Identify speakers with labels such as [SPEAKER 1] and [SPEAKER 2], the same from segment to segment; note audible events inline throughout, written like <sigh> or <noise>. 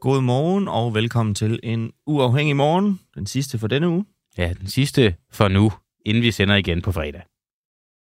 [SPEAKER 1] God morgen og velkommen til en uafhængig morgen. Den sidste for denne uge
[SPEAKER 2] Ja, den sidste for nu, inden vi sender igen på fredag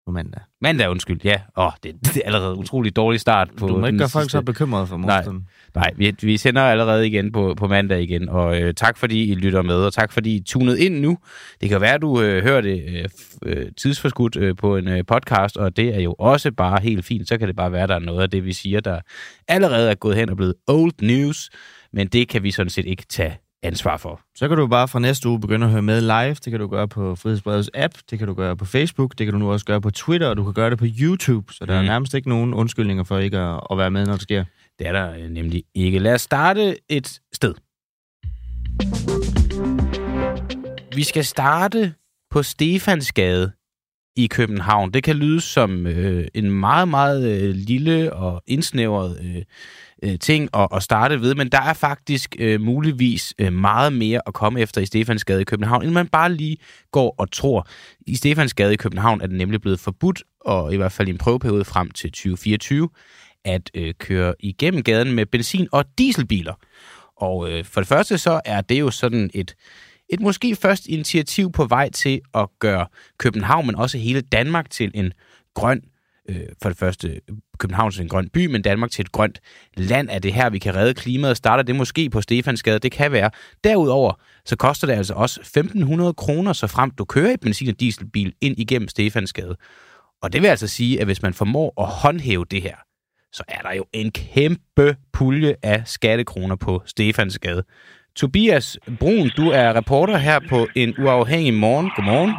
[SPEAKER 1] på mandag.
[SPEAKER 2] Mandag, undskyld. Ja, åh, det, <laughs> det er allerede en utrolig dårlig start på
[SPEAKER 1] Du må ikke gøre folk så bekymrede for
[SPEAKER 2] Nej.
[SPEAKER 1] morgenstunden.
[SPEAKER 2] Nej, vi, vi sender allerede igen på, på mandag igen, og øh, tak fordi I lytter med, og tak fordi I tunede ind nu. Det kan være, du øh, hører det øh, øh, tidsforskudt øh, på en øh, podcast, og det er jo også bare helt fint. Så kan det bare være, der er noget af det, vi siger, der allerede er gået hen og blevet old news, men det kan vi sådan set ikke tage ansvar for.
[SPEAKER 1] Så kan du bare fra næste uge begynde at høre med live. Det kan du gøre på Frihedsbredets app, det kan du gøre på Facebook, det kan du nu også gøre på Twitter, og du kan gøre det på YouTube. Så der er
[SPEAKER 2] Mm.
[SPEAKER 1] nærmest ikke nogen undskyldninger for ikke at, at være med, når det sker.
[SPEAKER 2] Det er der øh, nemlig ikke. Lad os starte et sted. Vi skal starte på Stefansgade i København. Det kan lyde som øh, en meget, meget øh, lille og indsnævret øh, øh, ting at, at starte ved, men der er faktisk øh, muligvis øh, meget mere at komme efter i Stefansgade i København, end man bare lige går og tror. I Stefansgade i København er det nemlig blevet forbudt, og i hvert fald i en prøveperiode frem til 2024, at øh, køre igennem gaden med benzin- og dieselbiler. Og øh, for det første så er det jo sådan et, et måske først initiativ på vej til at gøre København, men også hele Danmark til en grøn, øh, for det første København til en grøn by, men Danmark til et grønt land. Er det her, vi kan redde klimaet? Starter det måske på Stefansgade? Det kan være. Derudover, så koster det altså også 1.500 kroner, så frem du kører i benzin- og dieselbil ind igennem Stefansgade. Og det vil altså sige, at hvis man formår at håndhæve det her, så er der jo en kæmpe pulje af skattekroner på Stefansgade. Tobias Brun, du er reporter her på en uafhængig morgen. Godmorgen.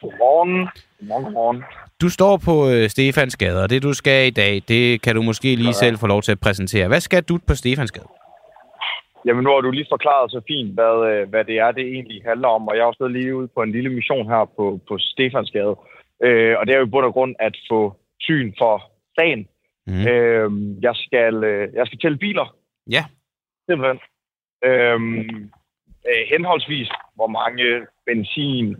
[SPEAKER 3] Godmorgen. Godmorgen, godmorgen.
[SPEAKER 2] Du står på øh, Stefansgade, og det du skal i dag, det kan du måske lige selv få lov til at præsentere. Hvad skal du på Stefansgade?
[SPEAKER 3] Jamen, nu har du lige forklaret så fint, hvad, øh, hvad det er, det egentlig handler om. Og jeg er også lige ude på en lille mission her på, på Stefansgade. Øh, og det er jo i bund og grund at få syn for sagen.
[SPEAKER 2] Mm.
[SPEAKER 3] Øh, jeg, skal, øh, jeg skal tælle biler,
[SPEAKER 2] Ja,
[SPEAKER 3] simpelthen. Øh, øh, henholdsvis, hvor mange benzin,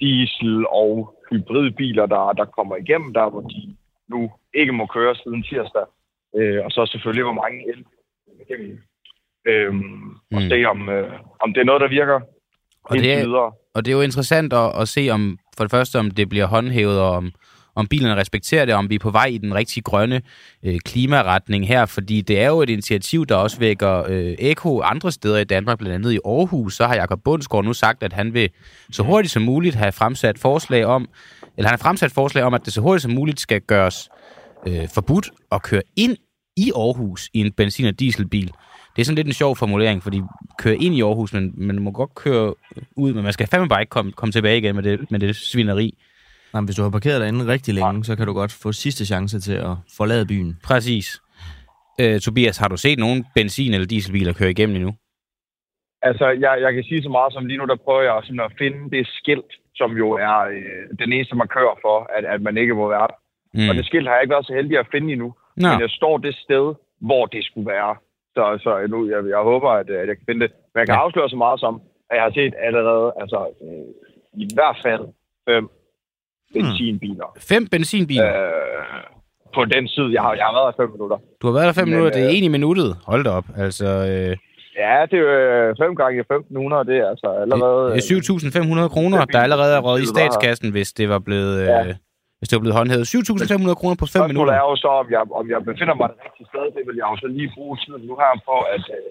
[SPEAKER 3] diesel og hybridbiler, der, der kommer igennem, der hvor de nu ikke må køre siden tirsdag. Øh, og så selvfølgelig, hvor mange el igennem. Øhm, og
[SPEAKER 2] Mm.
[SPEAKER 3] se, om, øh, om det er noget, der virker
[SPEAKER 2] og det, er,
[SPEAKER 3] videre.
[SPEAKER 2] og det er jo interessant at, at se, om for det første, om det bliver håndhævet, og om, om bilerne respekterer det, om vi er på vej i den rigtig grønne øh, klimaretning her, fordi det er jo et initiativ, der også vækker øh, eko andre steder i Danmark, blandt andet i Aarhus. Så har Jakob Bundsgaard nu sagt, at han vil så hurtigt som muligt have fremsat forslag om, eller han har fremsat forslag om, at det så hurtigt som muligt skal gøres øh, forbudt at køre ind i Aarhus i en benzin- og dieselbil. Det er sådan lidt en sjov formulering, fordi køre ind i Aarhus, men man må godt køre ud, men man skal fandme bare ikke komme, komme tilbage igen med det, med det svineri.
[SPEAKER 1] Nej, hvis du har parkeret derinde rigtig længe, så kan du godt få sidste chance til at forlade byen.
[SPEAKER 2] Præcis. Øh, Tobias, har du set nogen benzin- eller dieselbiler køre igennem endnu?
[SPEAKER 3] Altså, jeg, jeg kan sige så meget som lige nu, der prøver jeg at finde det skilt, som jo er øh, den eneste markør for, at, at man ikke må være der. Mm. Og det skilt har jeg ikke været så heldig at finde endnu.
[SPEAKER 2] Nå,
[SPEAKER 3] Men jeg står det sted, hvor det skulle være. Så, så nu, jeg, jeg håber, at, at jeg kan finde det. Men jeg kan
[SPEAKER 2] Ja.
[SPEAKER 3] ja. afsløre så meget som, at jeg har set allerede, altså øh, i hvert fald fem benzinbiler.
[SPEAKER 2] fem benzinbiler.
[SPEAKER 3] Øh, på den side. Jeg har, jeg har været der fem minutter.
[SPEAKER 2] Du har været der fem
[SPEAKER 3] men,
[SPEAKER 2] minutter, det er
[SPEAKER 3] øh,
[SPEAKER 2] en i minuttet. Hold da op. Altså, øh,
[SPEAKER 3] Ja, det er jo øh, fem gange 1500, det er altså allerede...
[SPEAKER 2] det er 7.500 kroner, der allerede er røget i statskassen, hvis det var blevet, øh,
[SPEAKER 3] Ja.
[SPEAKER 2] hvis det var blevet håndhævet. 7.500 kroner på fem
[SPEAKER 3] Spørgsmålet
[SPEAKER 2] minutter.
[SPEAKER 3] er jo så, om jeg, om jeg befinder mig det rigtige sted. Det vil jeg jo så lige bruge tiden nu her på at, øh,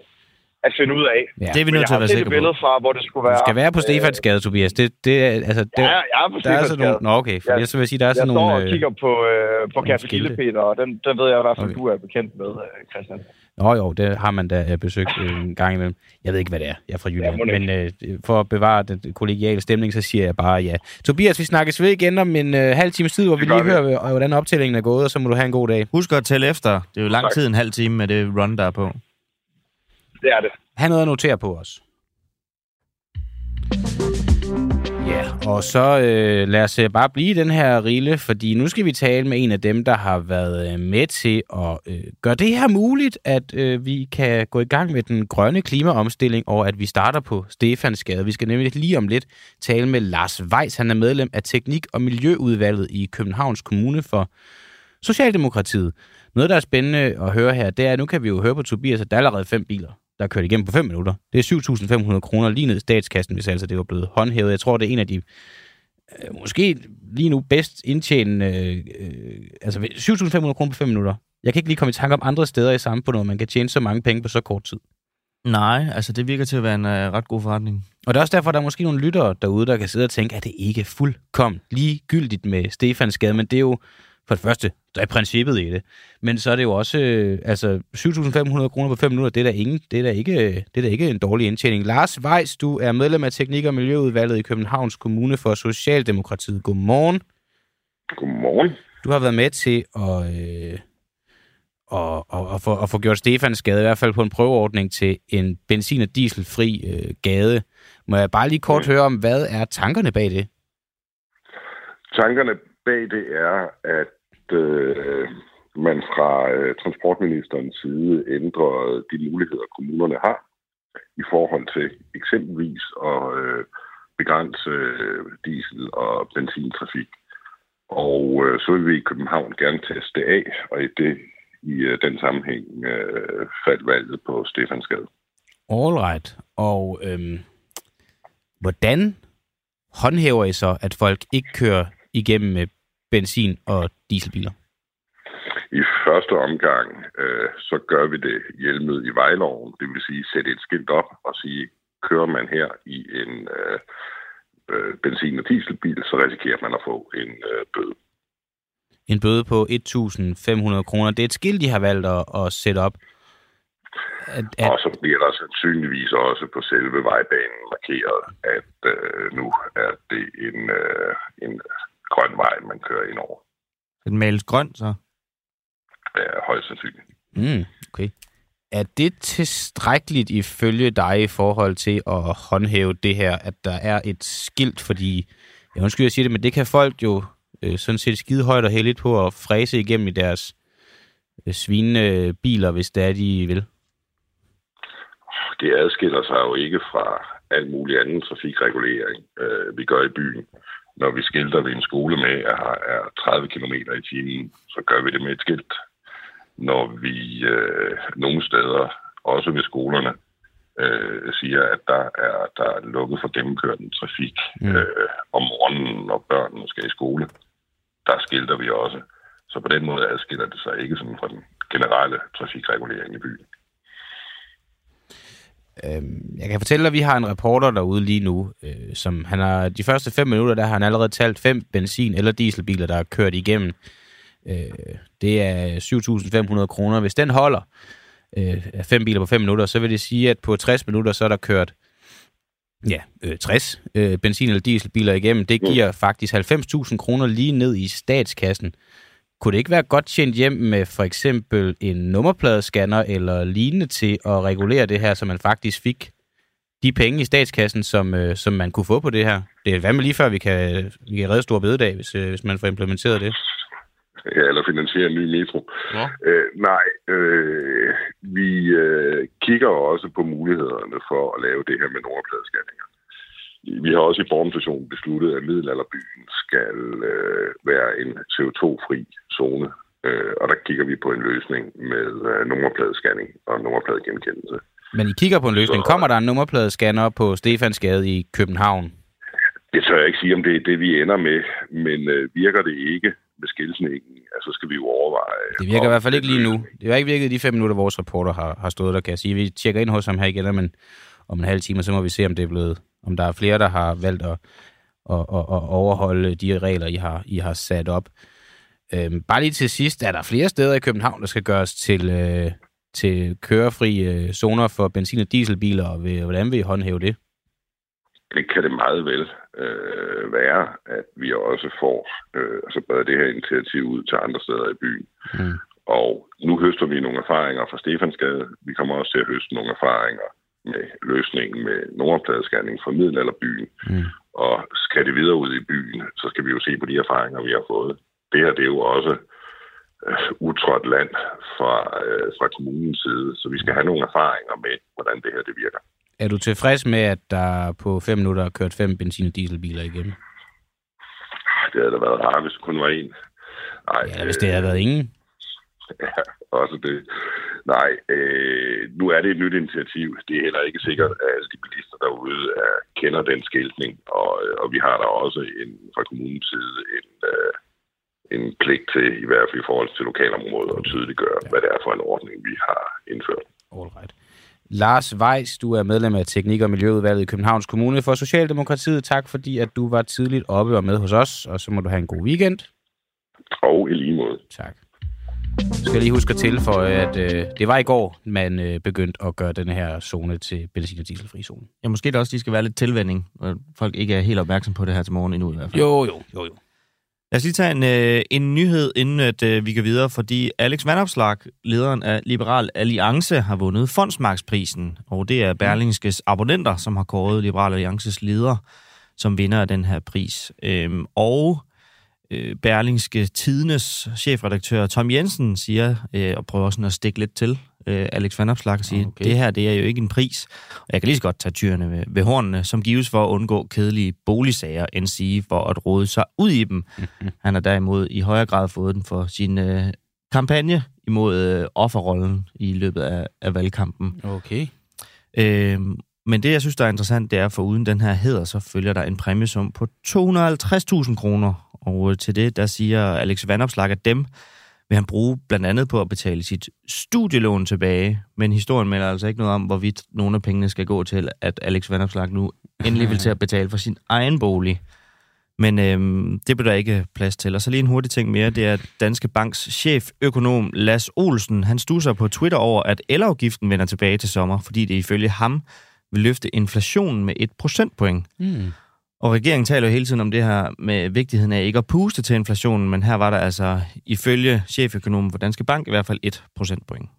[SPEAKER 3] at finde ud af.
[SPEAKER 2] Ja.
[SPEAKER 1] Det er vi nødt
[SPEAKER 3] jeg
[SPEAKER 1] til at være sikre på.
[SPEAKER 3] billede fra, hvor det skulle være...
[SPEAKER 2] Du skal være på Stefansgade, Tobias. Det, det, er- altså, det,
[SPEAKER 3] Ja, jeg er på
[SPEAKER 2] der er sådan nogle... Nå, okay. For
[SPEAKER 3] Jeg-
[SPEAKER 2] jeg så vil jeg sige, der er
[SPEAKER 3] Jeg
[SPEAKER 2] sådan
[SPEAKER 3] står
[SPEAKER 2] nogle...
[SPEAKER 3] og
[SPEAKER 2] Øh,
[SPEAKER 3] kigger på, øh, på Café
[SPEAKER 2] skilte.
[SPEAKER 3] Lille Peter, og den, den ved jeg i hvert fald,
[SPEAKER 2] Okay.
[SPEAKER 3] du er bekendt med, øh, Christian.
[SPEAKER 2] Nå jo, det har man da øh, besøgt en gang imellem. Jeg ved ikke, hvad det er. Jeg er fra Jylland.
[SPEAKER 3] Ja,
[SPEAKER 2] men øh, for at bevare den kollegiale stemning, så siger jeg bare ja. Tobias, vi snakkes ved igen om en øh, halv times tid, hvor vi lige
[SPEAKER 3] vi.
[SPEAKER 2] hører, øh, hvordan optællingen er gået, og så må du have en god dag.
[SPEAKER 1] Husk at tælle efter. Det er jo lang tid, en halv time med det run, der er på.
[SPEAKER 3] Det er det.
[SPEAKER 2] Han noget at notere på os. Ja, og så øh, lad os øh, bare blive i den her rille, fordi nu skal vi tale med en af dem, der har været øh, med til at øh, gøre det her muligt, at øh, vi kan gå i gang med den grønne klimaomstilling, og at vi starter på Stefansgade. Vi skal nemlig lige om lidt tale med Lars Weiss. Han er medlem af Teknik- og Miljøudvalget i Københavns Kommune for Socialdemokratiet. Noget, der er spændende at høre her, det er, at nu kan vi jo høre på Tobias, at der er allerede fem biler, der er kørt igennem på 5 minutter. Det er 7.500 kroner lige ned i statskassen, hvis altså det var blevet håndhævet. Jeg tror, det er en af de øh, måske lige nu bedst indtjenende... Øh, altså 7.500 kroner på 5 minutter. Jeg kan ikke lige komme i tanke om andre steder i samfundet, man kan tjene så mange penge på så kort tid.
[SPEAKER 1] Nej, altså det virker til at være en uh, ret god forretning.
[SPEAKER 2] Og det er også derfor, der er måske nogle lyttere derude, der kan sidde og tænke, at det ikke er fuldkommen ligegyldigt med Stefans Gade, men det er jo for det første, der er princippet i det. Men så er det jo også, øh, altså 7.500 kroner på 5 minutter, det er, da ingen, det, er da ikke, det er da ikke en dårlig indtjening. Lars Weiss, du er medlem af Teknik- og Miljøudvalget i Københavns Kommune for Socialdemokratiet. Godmorgen.
[SPEAKER 4] Godmorgen.
[SPEAKER 2] Du har været med til at, øh, og, og, og, få, og få gjort Stefans gade, i hvert fald på en prøveordning, til en benzin- og dieselfri øh, gade. Må jeg bare lige kort mm. høre om, hvad er tankerne bag det?
[SPEAKER 4] Tankerne bag det er, at øh, man fra øh, transportministerens side ændrer de muligheder, kommunerne har i forhold til eksempelvis at øh, begrænse øh, diesel- og benzintrafik. Og øh, så vil vi i København gerne teste af, og i det i øh, den sammenhæng øh, faldt valget på Stefansgade.
[SPEAKER 2] All right. Og øhm, hvordan håndhæver I så, at folk ikke kører igennem med benzin- og dieselbiler?
[SPEAKER 4] I første omgang, øh, så gør vi det hjælmet i vejloven. Det vil sige, sætte et skilt op og sige, kører man her i en øh, øh, benzin- og dieselbil, så risikerer man at få en øh, bøde
[SPEAKER 2] en bøde på 1.500 kroner. Det er et skilt, de har valgt at, at sætte op.
[SPEAKER 4] At, at... Og så bliver der sandsynligvis også på selve vejbanen markeret, at øh, nu er det en, øh, en grøn vej, man kører ind over.
[SPEAKER 1] Den males grøn, så?
[SPEAKER 4] Ja, højst sandsynligt.
[SPEAKER 2] Mm, okay. Er det tilstrækkeligt ifølge dig i forhold til at håndhæve det her, at der er et skilt? Fordi, jeg undskyld, jeg siger det, men det kan folk jo øh, sådan set skide højt og heldigt på at fræse igennem i deres øh, svinende biler, hvis det er, de vil?
[SPEAKER 4] Det adskiller sig jo ikke fra al mulig anden trafikregulering, øh, vi gør i byen. Når vi skilter ved en skole med, at her er 30 km i timen, så gør vi det med et skilt. Når vi øh, nogle steder, også ved skolerne, øh, siger, at der er, der er lukket for gennemkørende trafik mm. øh, om morgenen, når børnene skal i skole, der skilter vi også. Så på den måde adskiller det sig ikke sådan fra den generelle trafikregulering i byen.
[SPEAKER 2] Øhm, jeg kan fortælle, at vi har en reporter derude lige nu, øh, som han har de første fem minutter, der har han allerede talt fem benzin- eller dieselbiler, der er kørt igennem. Øh, det er 7.500 kroner. Hvis den holder øh, fem biler på fem minutter, så vil det sige, at på 60 minutter, så er der kørt ja, øh, 60 øh, benzin- eller dieselbiler igennem. Det giver mm. faktisk 90.000 kroner lige ned i statskassen. Kunne det ikke være godt tjent hjem med for eksempel en nummerpladescanner eller lignende til at regulere det her, så man faktisk fik de penge i statskassen, som, øh, som man kunne få på det her? Det er hvad med lige før, vi kan, vi kan redde stor bededag, hvis, øh, hvis man får implementeret det.
[SPEAKER 4] Ja, eller finansiere en ny metro. Ja. Øh, nej, øh, vi øh, kigger også på mulighederne for at lave det her med nummerpladescanninger. Vi har også i formstationen besluttet, at middelalderbyen skal øh, være en CO2-fri zone. Øh, og der kigger vi på en løsning med øh, nummerpladescanning og nummerpladegenkendelse.
[SPEAKER 2] Men I kigger på en løsning. Så, Kommer der en nummerpladescanner på Stefansgade i København?
[SPEAKER 4] Det tør jeg ikke sige, om det er det, vi ender med. Men øh, virker det ikke, med skilsningen, altså skal vi jo overveje...
[SPEAKER 2] Det virker i hvert fald ikke lige nu. Det har ikke virket de fem minutter, vores reporter har, har stået der, kan jeg sige. Vi tjekker ind hos ham her igen om en, om en halv time, og så må vi se, om det er blevet, om der er flere, der har valgt at, at, at, at overholde de regler, I har, I har sat op. Øhm, bare lige til sidst, er der flere steder i København, der skal gøres til, øh, til kørefri øh, zoner for benzin- og dieselbiler, og hvordan vil I håndhæve det?
[SPEAKER 4] det kan det meget vel øh, være, at vi også får øh, altså breder det her initiativ ud til andre steder i byen. Mm. Og nu høster vi nogle erfaringer fra Stefansgade. Vi kommer også til at høste nogle erfaringer med løsningen med nummerpladescanning fra middelalderbyen. Mm. Og skal det videre ud i byen, så skal vi jo se på de erfaringer, vi har fået. Det her det er jo også øh, utrådt land fra, øh, fra kommunens side, så vi skal have nogle erfaringer med, hvordan det her det virker.
[SPEAKER 2] Er du tilfreds med, at der på fem minutter er kørt fem benzin- og dieselbiler igennem?
[SPEAKER 4] Det havde da været rart, hvis det kun var en. Nej,
[SPEAKER 2] Ja, hvis det havde været ingen.
[SPEAKER 4] Ja, også det. Nej, øh, nu er det et nyt initiativ. Det er heller ikke sikkert, at alle de bilister derude er, kender den skiltning, og, øh, og vi har der også en, fra kommunens side en, øh, en pligt til, i hvert fald i forhold til lokalområdet, at tydeliggøre, hvad det er for en ordning, vi har indført.
[SPEAKER 2] All right. Lars Weiss, du er medlem af Teknik- og Miljøudvalget i Københavns Kommune for Socialdemokratiet. Tak fordi, at du var tidligt oppe og med hos os, og så må du have en god weekend.
[SPEAKER 4] Og i lige måde.
[SPEAKER 2] Tak. Jeg skal lige huske at tilføje, at øh, det var i går, man øh, begyndte at gøre den her zone til benzin- og dieselfri zone.
[SPEAKER 1] Ja, måske det også, de skal være lidt tilvænding, og folk ikke er helt opmærksom på det her til morgen endnu i hvert fald.
[SPEAKER 2] Jo, jo, jo, jo.
[SPEAKER 1] Lad os lige tage en, øh, en nyhed, inden at, øh, vi går videre, fordi Alex Vandopslag, lederen af Liberal Alliance, har vundet Fondsmarksprisen, og det er Berlingskes abonnenter, som har kåret Liberal Alliances leder som vinder af den her pris. Øhm, og øh, Berlingske Tidenes chefredaktør Tom Jensen siger, øh, og prøver sådan at stikke lidt til øh, Alex Van Opslag og sige,
[SPEAKER 2] Okay.
[SPEAKER 1] okay. det her det er jo ikke en pris. Og jeg kan lige så godt tage tyrene ved, ved hornene, som gives for at undgå kedelige boligsager, end sige for at råde sig ud i dem. <laughs> Han har derimod i højere grad fået den for sin øh, kampagne imod øh, offerrollen i løbet af, af valgkampen.
[SPEAKER 2] Okay.
[SPEAKER 1] Øh, men det, jeg synes, der er interessant, det er, for uden den her hedder, så følger der en præmiesum på 250.000 kroner. Og øh, til det, der siger Alex Vandopslag, at dem vil han bruge blandt andet på at betale sit studielån tilbage. Men historien melder altså ikke noget om, hvorvidt nogle af pengene skal gå til, at Alex Vandopslag nu endelig vil til at betale for sin egen bolig. Men øhm, det bliver der ikke plads til. Og så lige en hurtig ting mere, det er Danske Banks cheføkonom Las Olsen, han stusser på Twitter over, at elafgiften vender tilbage til sommer, fordi det ifølge ham vil løfte inflationen med et procentpoint.
[SPEAKER 2] Mm.
[SPEAKER 1] Og regeringen taler jo hele tiden om det her med vigtigheden af ikke at puste til inflationen, men her var der altså ifølge cheføkonomen for Danske Bank i hvert fald et procentpoint.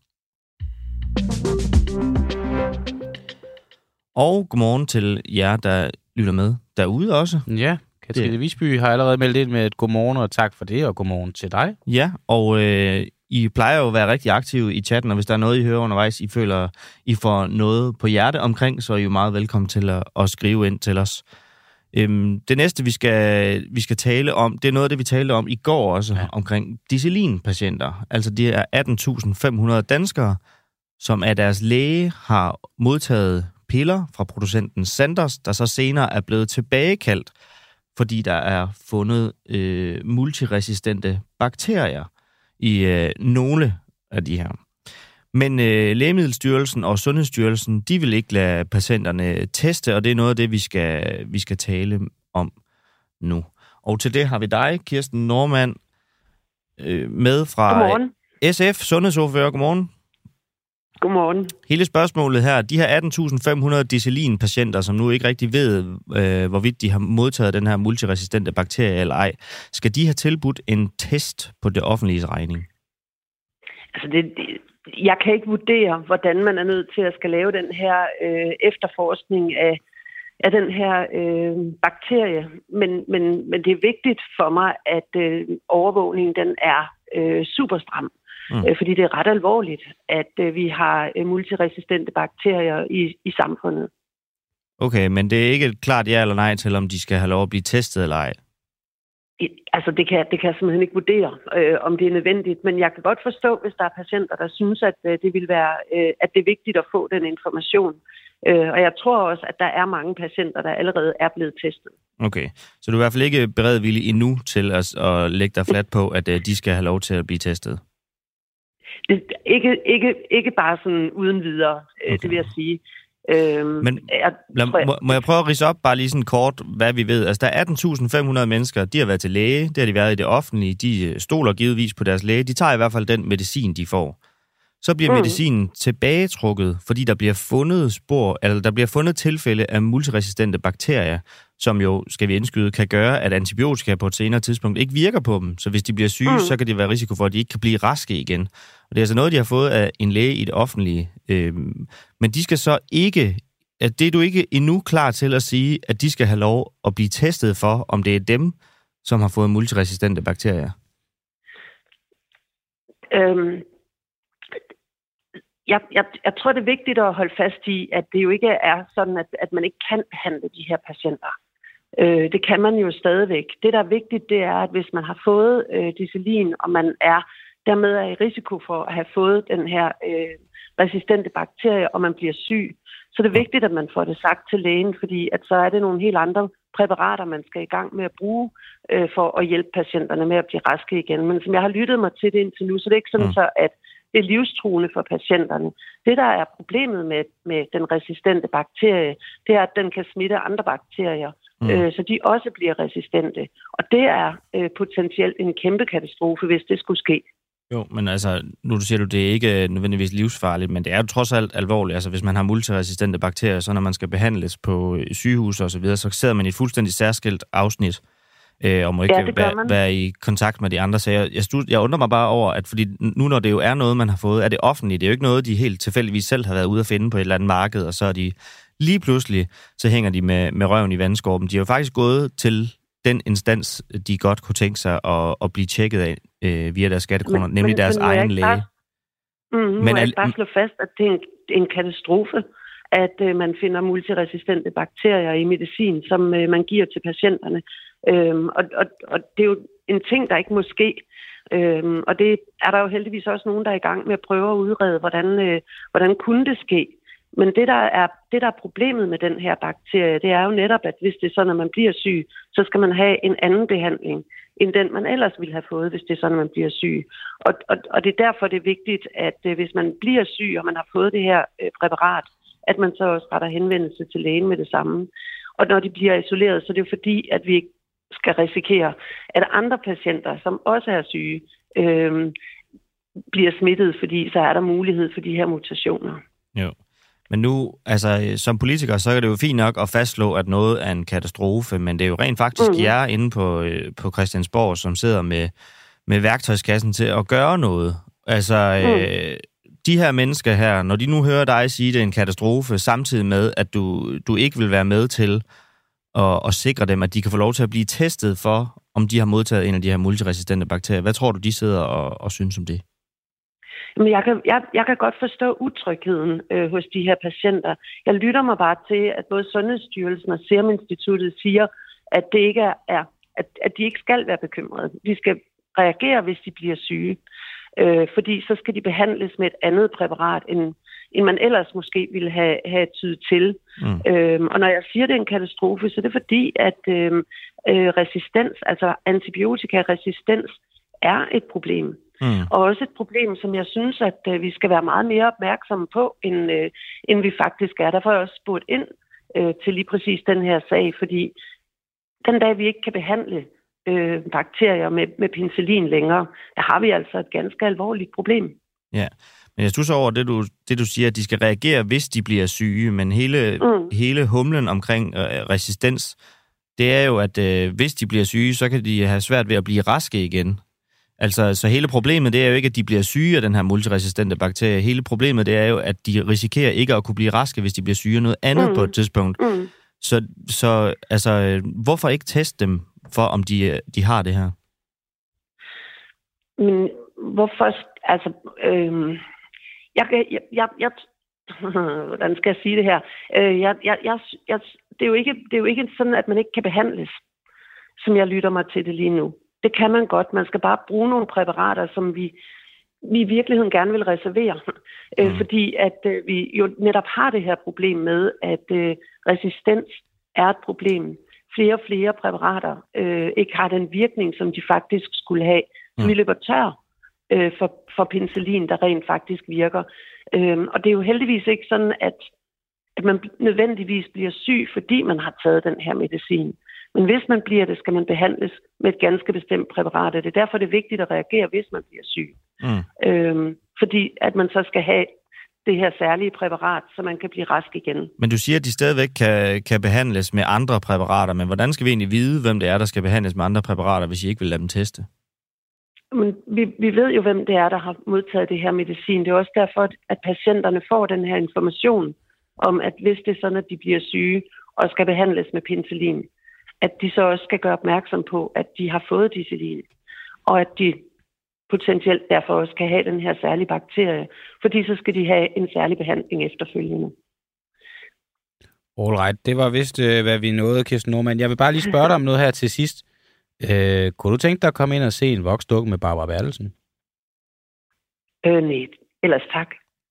[SPEAKER 1] Og godmorgen til jer, der lytter med derude også.
[SPEAKER 2] Ja, Katrine Visby har allerede meldt ind med et godmorgen, og tak for det, og godmorgen til dig.
[SPEAKER 1] Ja, og øh, I plejer jo at være rigtig aktive i chatten, og hvis der er noget, I hører undervejs, I føler, I får noget på hjerte omkring, så er I jo meget velkommen til at, at skrive ind til os. Øhm, det næste, vi skal, vi skal tale om, det er noget af det, vi talte om i går også,
[SPEAKER 2] Ja.
[SPEAKER 1] omkring disciplinpatienter. Altså, det er 18.500 danskere, som af deres læge har modtaget piller fra producenten Sanders, der så senere er blevet tilbagekaldt, fordi der er fundet øh, multiresistente bakterier i øh, nogle af de her. Men øh, Lægemiddelstyrelsen og Sundhedsstyrelsen, de vil ikke lade patienterne teste, og det er noget af det, vi skal, vi skal tale om nu. Og til det har vi dig, Kirsten Normand, øh, med fra
[SPEAKER 5] Godmorgen.
[SPEAKER 1] SF, sundhedsordfører. Godmorgen.
[SPEAKER 5] Godmorgen.
[SPEAKER 1] Hele spørgsmålet her, de her 18.500 decilin-patienter, som nu ikke rigtig ved, øh, hvorvidt de har modtaget den her multiresistente bakterie eller ej, skal de have tilbudt en test på det offentlige regning?
[SPEAKER 5] Altså det, jeg kan ikke vurdere, hvordan man er nødt til at skal lave den her øh, efterforskning af, af den her øh, bakterie. Men, men, men det er vigtigt for mig, at øh, overvågningen den er øh, super stram.
[SPEAKER 1] Mm.
[SPEAKER 5] Øh, fordi det er ret alvorligt, at øh, vi har øh, multiresistente bakterier i, i samfundet.
[SPEAKER 1] Okay, men det er ikke et klart ja eller nej til, om de skal have lov at blive testet eller ej.
[SPEAKER 5] Altså, det kan, det kan jeg simpelthen ikke vurdere, øh, om det er nødvendigt. Men jeg kan godt forstå, hvis der er patienter, der synes, at øh, det vil være, øh, at det er vigtigt at få den information. Øh, og jeg tror også, at der er mange patienter, der allerede er blevet testet.
[SPEAKER 1] Okay, så du er i hvert fald ikke beredvillig endnu til at, at lægge dig flat på, at øh, de skal have lov til at blive testet?
[SPEAKER 5] Det, ikke, ikke, ikke bare sådan uden videre, øh,
[SPEAKER 1] Okay.
[SPEAKER 5] det vil jeg sige. Øh,
[SPEAKER 1] Men
[SPEAKER 5] jeg,
[SPEAKER 1] Lad,
[SPEAKER 5] tror, jeg,
[SPEAKER 1] må, må jeg prøve at rise op bare lige sådan kort, hvad vi ved? Altså, der er 18.500 mennesker, de har været til læge, det har de været i det offentlige, de stoler givetvis på deres læge, de tager i hvert fald den medicin, de får. Så bliver
[SPEAKER 5] Mm.
[SPEAKER 1] medicinen tilbagetrukket, fordi der bliver fundet spor, eller der bliver fundet tilfælde af multiresistente bakterier, som jo, skal vi indskyde, kan gøre, at antibiotika på et senere tidspunkt ikke virker på dem. Så hvis de bliver syge, mm. Så kan det være risiko for, at de ikke kan blive raske igen. Og det er altså noget, de har fået af en læge i det offentlige. Øhm, men de skal så ikke at det er du ikke endnu klar til at sige, at de skal have lov at blive testet for, om det er dem, som har fået multiresistente bakterier.
[SPEAKER 5] Øhm, jeg, jeg, jeg tror, det er vigtigt at holde fast i, at det jo ikke er sådan, at, at man ikke kan behandle de her patienter. Øh, det kan man jo stadigvæk. Det, der er vigtigt, det er, at hvis man har fået øh, discilin, og man er dermed er i risiko for at have fået den her øh, resistente bakterie, og man bliver syg, så det er vigtigt, at man får det sagt til lægen, fordi at så er det nogle helt andre præparater, man skal i gang med at bruge øh, for at hjælpe patienterne med at blive raske igen. Men som jeg har lyttet mig til det indtil nu, så det er ikke sådan, mm. så, at det er livstruende for patienterne. Det, der er problemet med, med den resistente bakterie, det er, at den kan smitte andre bakterier, mm. øh, så de også bliver resistente. Og det er øh, potentielt en kæmpe katastrofe, hvis det skulle ske.
[SPEAKER 1] Jo, men altså, nu du siger du, det er ikke øh, nødvendigvis livsfarligt, men det er jo trods alt alvorligt. Altså, hvis man har multiresistente bakterier, så når man skal behandles på øh, sygehus og så videre, så sidder man i et fuldstændig særskilt afsnit, øh, og må ikke ja, være, være i kontakt med de andre. Så jeg, jeg, stud, jeg undrer mig bare over, at fordi nu når det jo er noget, man har fået, er det offentligt. Det er jo ikke noget, de helt tilfældigvis selv har været ude at finde på et eller andet marked, og så er de lige pludselig, så hænger de med, med røven i vandskorben. De har jo faktisk gået til den instans, de godt kunne tænke sig at, at blive tjekket af øh, via deres skattekroner, men, nemlig men, deres men egen læge. Bare,
[SPEAKER 5] mm, nu men jeg bare slå fast, at det er en, en katastrofe, at øh, man finder multiresistente bakterier i medicin, som øh, man giver til patienterne. Øhm, og, og, og det er jo en ting, der ikke må ske. Øhm, og det er der jo heldigvis også nogen, der er i gang med at prøve at udrede, hvordan, øh, hvordan kunne det ske. Men det der, er, det, der er problemet med den her bakterie, det er jo netop, at hvis det er sådan, at man bliver syg, så skal man have en anden behandling, end den man ellers ville have fået, hvis det er sådan, at man bliver syg. Og, og, og det er derfor, det er vigtigt, at øh, hvis man bliver syg, og man har fået det her øh, præparat, at man så også retter henvendelse til lægen med det samme. Og når de bliver isoleret, så er det jo fordi, at vi ikke skal risikere, at andre patienter, som også er syge, øh, bliver smittet, fordi så er der mulighed for de her mutationer.
[SPEAKER 1] Jo. Men nu, altså som politiker, så er det jo fint nok at fastslå, at noget er en katastrofe, men det er jo rent faktisk mm. jer inde på, øh, på Christiansborg, som sidder med, med værktøjskassen til at gøre noget. Altså, mm. øh, de her mennesker her, når de nu hører dig sige, at det er en katastrofe, samtidig med, at du, du ikke vil være med til og, og sikre dem, at de kan få lov til at blive testet for, om de har modtaget en af de her multiresistente bakterier. Hvad tror du, de sidder og, og synes om det?
[SPEAKER 5] Men jeg kan, jeg, jeg kan godt forstå utrygheden øh, hos de her patienter. Jeg lytter mig bare til, at både Sundhedsstyrelsen og Serum Instituttet siger, at det ikke er, er at, at de ikke skal være bekymrede. De skal reagere, hvis de bliver syge. Øh, fordi så skal de behandles med et andet præparat, end, end man ellers måske ville have, have tydet til. Mm. Øhm, og når jeg siger, det er en katastrofe, så er det fordi, at øh, øh, resistens, altså antibiotikaresistens, er et problem. Mm. Og også et problem, som jeg synes, at øh, vi skal være meget mere opmærksomme på, end, øh, end vi faktisk er. Derfor har jeg også spurgt ind øh, til lige præcis den her sag, fordi den dag, vi ikke kan behandle øh, bakterier med, med penicillin længere, der har vi altså et ganske alvorligt problem.
[SPEAKER 1] Ja, men jeg synes over det du, det, du siger, at de skal reagere, hvis de bliver syge, men hele, mm. hele humlen omkring øh, resistens, det er jo, at øh, hvis de bliver syge, så kan de have svært ved at blive raske igen. Altså, så hele problemet, det er jo ikke, at de bliver syge af den her multiresistente bakterie. Hele problemet, det er jo, at de risikerer ikke at kunne blive raske, hvis de bliver syge af noget andet mm. på et tidspunkt. Mm. Så, så altså, hvorfor ikke teste dem for, om de, de har det her?
[SPEAKER 5] Men hvorfor, altså, øhm, jeg, jeg, jeg, jeg, <laughs> hvordan skal jeg sige det her? Øh, jeg, jeg, jeg, jeg, det, er jo ikke, det er jo ikke sådan, at man ikke kan behandles, som jeg lytter mig til det lige nu. Det kan man godt. Man skal bare bruge nogle præparater, som vi, vi i virkeligheden gerne vil reservere. Øh, mm. fordi at øh, vi jo netop har det her problem med, at øh, resistens er et problem. Flere og flere præparater øh, ikke har den virkning, som de faktisk skulle have. Mm. vi løber tør øh, for, for penicillin, der rent faktisk virker. Øh, og det er jo heldigvis ikke sådan, at, at man nødvendigvis bliver syg, fordi man har taget den her medicin. Men hvis man bliver det, skal man behandles med et ganske bestemt præparat. Det er derfor, det er vigtigt at reagere, hvis man bliver syg. Mm. Øhm, fordi at man så skal have det her særlige præparat, så man kan blive rask igen.
[SPEAKER 1] Men du siger, at de stadigvæk kan, kan behandles med andre præparater, men hvordan skal vi egentlig vide, hvem det er, der skal behandles med andre præparater, hvis I ikke vil lade dem teste?
[SPEAKER 5] Men vi, vi ved jo, hvem det er, der har modtaget det her medicin. Det er også derfor, at patienterne får den her information om, at hvis det er sådan, at de bliver syge og skal behandles med penicillin, at de så også skal gøre opmærksom på, at de har fået dicillin, og at de potentielt derfor også kan have den her særlige bakterie, fordi så skal de have en særlig behandling efterfølgende.
[SPEAKER 2] Alright, det var vist, øh, hvad vi nåede, Kirsten Norman. Jeg vil bare lige spørge dig om noget her til sidst. Øh, kunne du tænke dig at komme ind og se en voksdukke med Barbara Bertelsen?
[SPEAKER 5] Øh, nej, ellers tak.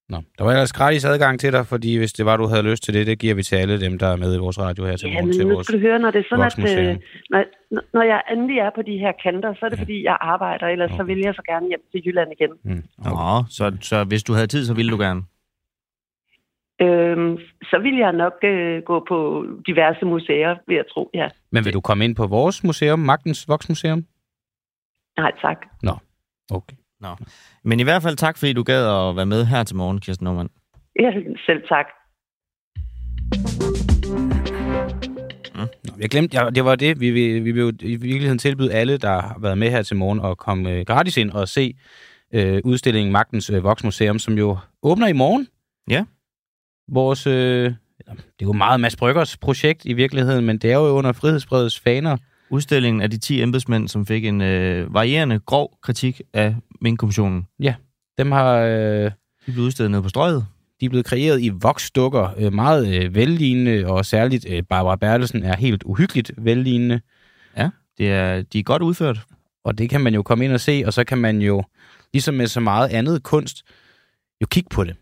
[SPEAKER 2] Nå, der var ellers gratis adgang til dig, fordi hvis det var, du havde lyst til det, det giver vi til alle dem, der er med i vores radio her til
[SPEAKER 5] Ja,
[SPEAKER 2] morgen
[SPEAKER 5] men
[SPEAKER 2] til
[SPEAKER 5] nu
[SPEAKER 2] vores
[SPEAKER 5] skal du høre, når det er sådan, at øh, når, når jeg endelig er på de her kanter, så er det
[SPEAKER 2] Ja.
[SPEAKER 5] fordi, jeg arbejder, ellers så
[SPEAKER 2] Okay.
[SPEAKER 5] vil jeg så gerne hjem til Jylland igen.
[SPEAKER 2] Mm, okay.
[SPEAKER 1] Nå, så, så hvis du havde tid, så ville du gerne.
[SPEAKER 5] Øhm, så vil jeg nok øh, gå på diverse museer, vil jeg tro, ja.
[SPEAKER 2] Men vil du komme ind på vores museum, Magtens Voksmuseum?
[SPEAKER 5] Nej, tak.
[SPEAKER 2] Okay.
[SPEAKER 1] Men i hvert fald tak, fordi du gad at være med her til morgen, Kirsten Norman.
[SPEAKER 5] Ja, selv tak.
[SPEAKER 2] Nå, jeg glemte, ja, det var det. Vi, vi, vi vil jo i virkeligheden tilbyde alle, der har været med her til morgen, at komme øh, gratis ind og se øh, udstillingen Magtens øh, Voksmuseum, som jo åbner i morgen.
[SPEAKER 1] Ja.
[SPEAKER 2] Vores, øh, det er jo meget Mads Bryggers projekt i virkeligheden, men det er jo under Frihedsbredets faner.
[SPEAKER 1] Udstillingen af de 10 embedsmænd, som fik en øh, varierende grov kritik af Mink-kommissionen.
[SPEAKER 2] Dem har... Øh,
[SPEAKER 1] De blev udstillet nede på strøget.
[SPEAKER 2] de er blevet kreeret i voksdukker, øh, meget øh, vellignende, og særligt øh, Barbara Bertelsen er helt uhyggeligt vellignende.
[SPEAKER 1] Det er, de er godt udført.
[SPEAKER 2] Og det kan man jo komme ind og se, og så kan man jo, ligesom med så meget andet kunst, jo kigge på det.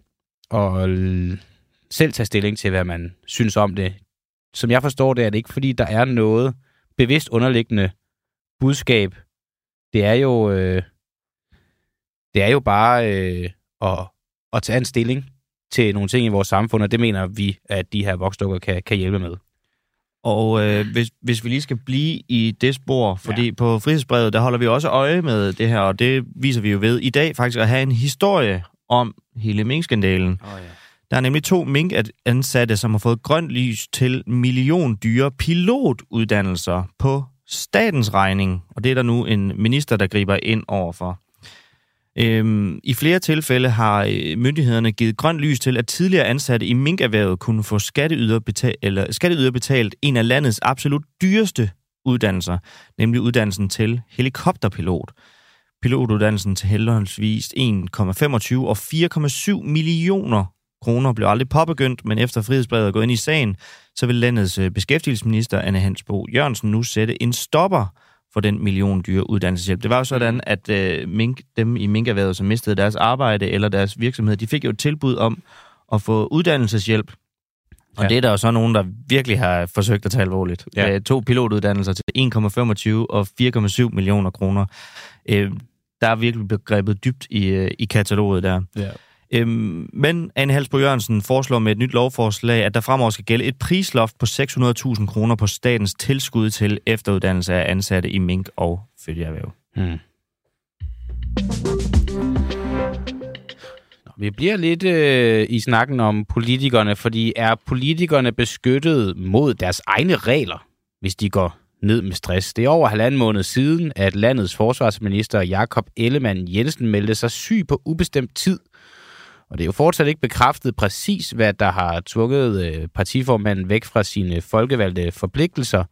[SPEAKER 2] Og selv tage stilling til, hvad man synes om det. Som jeg forstår det, er det ikke, fordi der er noget bevidst underliggende budskab. Det er jo, øh, det er jo bare øh, at, at tage en stilling til nogle ting i vores samfund, og det mener vi, at de her voksdukker kan, kan hjælpe med.
[SPEAKER 1] Og øh, hvis, hvis vi lige skal blive i det spor, fordi ja. på Frihedsbrevet, der holder vi også øje med det her, og det viser vi jo ved i dag faktisk at have en historie om hele minkskandalen.
[SPEAKER 2] Oh, ja.
[SPEAKER 1] Der er nemlig to minkansatte, som har fået grønt lys til million dyre pilotuddannelser på statens regning, og det er der nu en minister, der griber ind overfor. Øhm, I flere tilfælde har øh, myndighederne givet grønt lys til, at tidligere ansatte i minkerhvervet kunne få skatteyder betalt, eller skatteyder betalt en af landets absolut dyreste uddannelser, nemlig uddannelsen til helikopterpilot. Pilotuddannelsen til henholdsvis 1,25 og 4,7 millioner kroner blev aldrig påbegyndt, men efter frihedsbrevet er gået ind i sagen, så vil landets øh, beskæftigelsesminister Anne Hansbo Jørgensen nu sætte en stopper for den million dyre uddannelseshjælp. Det var jo sådan, at øh, mink, dem i minkerhvervet, som mistede deres arbejde eller deres virksomhed, de fik jo et tilbud om at få uddannelseshjælp. Og
[SPEAKER 2] Ja.
[SPEAKER 1] det er der jo så nogen, der virkelig har forsøgt at tage alvorligt.
[SPEAKER 2] Ja.
[SPEAKER 1] Ja. To pilotuddannelser til 1,25 og 4,7 millioner kroner. Øh, der er virkelig blevet grebet dybt i, øh, i kataloget der.
[SPEAKER 2] Ja.
[SPEAKER 1] Øhm, men Anne Halsbo Jørgensen foreslår med et nyt lovforslag, at der fremover skal gælde et prisloft på 600.000 kroner på statens tilskud til efteruddannelse af ansatte i mink- og følgeerhverv.
[SPEAKER 2] Hmm. Vi bliver lidt øh, i snakken om politikerne, fordi er politikerne beskyttet mod deres egne regler, hvis de går ned med stress? Det er over halvanden måned siden, at landets forsvarsminister Jakob Ellemann Jensen meldte sig syg på ubestemt tid. Og det er jo fortsat ikke bekræftet præcis, hvad der har tvunget øh, partiformanden væk fra sine folkevalgte forpligtelser.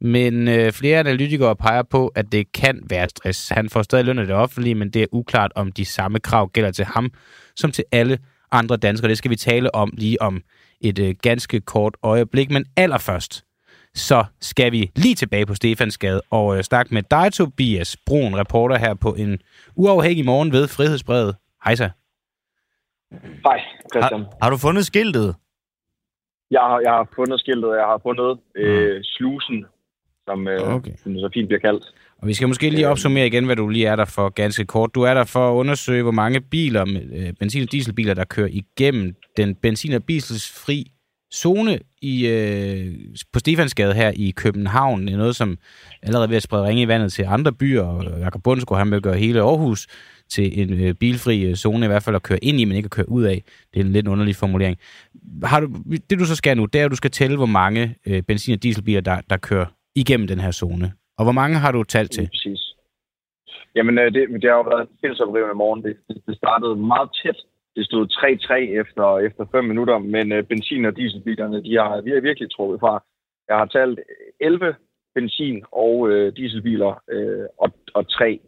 [SPEAKER 2] Men øh, flere analytikere peger på, at det kan være stress. Han får stadig løn af det offentlige, men det er uklart, om de samme krav gælder til ham som til alle andre danskere. Det skal vi tale om lige om et øh, ganske kort øjeblik. Men allerførst, så skal vi lige tilbage på Stefansgade og øh, snakke med dig, Tobias Brun, reporter her på en uafhængig morgen ved Frihedsbrevet. Hej så.
[SPEAKER 3] Hej, Christian.
[SPEAKER 1] Har, har du fundet skiltet?
[SPEAKER 3] Jeg har, jeg har fundet skiltet, jeg har fundet øh, slusen, som, øh,
[SPEAKER 2] Okay.
[SPEAKER 3] som det så fint bliver kaldt.
[SPEAKER 2] Og vi skal måske lige opsummere igen, hvad du lige er der for ganske kort. Du er der for at undersøge, hvor mange biler, øh, benzin- og dieselbiler, der kører igennem den benzin- og dieselsfri zone i, øh, på Stefansgade her i København. Det er noget, som allerede er ved at sprede ringe i vandet til andre byer, og Jakob Bundsgaard, han vil gøre hele Aarhus til en øh, bilfri øh, zone, i hvert fald at køre ind i, men ikke at køre ud af. Det er en lidt underlig formulering. Har du, det du så skal nu, det er, at du skal tælle, hvor mange øh, benzin- og dieselbiler, der, der kører igennem den her zone. Og hvor mange har du talt til?
[SPEAKER 3] Præcis. Jamen, øh, det, det har jo været en fællesoprivende morgen. Det, det, det startede meget tæt. Det stod 3-3 efter, efter 5 minutter, men øh, benzin- og dieselbilerne, de har, vi har virkelig trukket fra. Jeg har talt 11 benzin- og øh, dieselbiler øh, og, og 3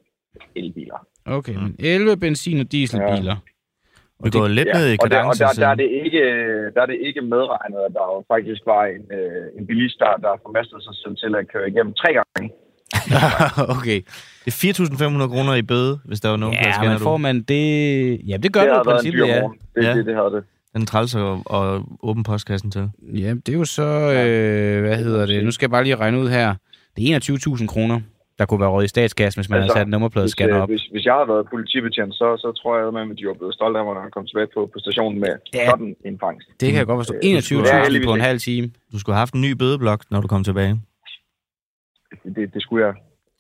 [SPEAKER 3] elbiler.
[SPEAKER 2] Okay, men 11 benzin- og dieselbiler. Ja.
[SPEAKER 1] Vi går lidt ned i
[SPEAKER 3] og, der, og der, der, er det ikke, der er det ikke medregnet, at der jo faktisk var en, øh, en bilist, der, der formastede sig selv til at køre igennem tre gange. <laughs>
[SPEAKER 2] okay.
[SPEAKER 1] Det er 4.500 kroner i bøde, hvis der var nogen, der
[SPEAKER 2] Ja,
[SPEAKER 1] scanner
[SPEAKER 2] men får man det... Ja, det gør
[SPEAKER 3] det
[SPEAKER 2] det, i princippet, ja.
[SPEAKER 3] Det,
[SPEAKER 1] Ja.
[SPEAKER 3] ja. det, det havde det.
[SPEAKER 1] Den træls og, og åben postkassen til.
[SPEAKER 2] Ja, det er jo så... Øh, hvad hedder det? Nu skal jeg bare lige regne ud her. Det er 21.000 kroner, der kunne være råd i statskassen, hvis man altså, havde sat nummerpladescanner
[SPEAKER 3] Hvis, øh,
[SPEAKER 2] op.
[SPEAKER 3] hvis, hvis jeg havde været politibetjent, så, så tror jeg, at de var blevet stolte af mig, når jeg kom tilbage på, på stationen med
[SPEAKER 2] Ja.
[SPEAKER 3] sådan en fangst.
[SPEAKER 2] Det kan jeg godt forstå.
[SPEAKER 3] Øh,
[SPEAKER 2] 21.000 på en halv time.
[SPEAKER 1] Du skulle have haft en ny bødeblok, når du kom tilbage.
[SPEAKER 3] Det, det skulle jeg.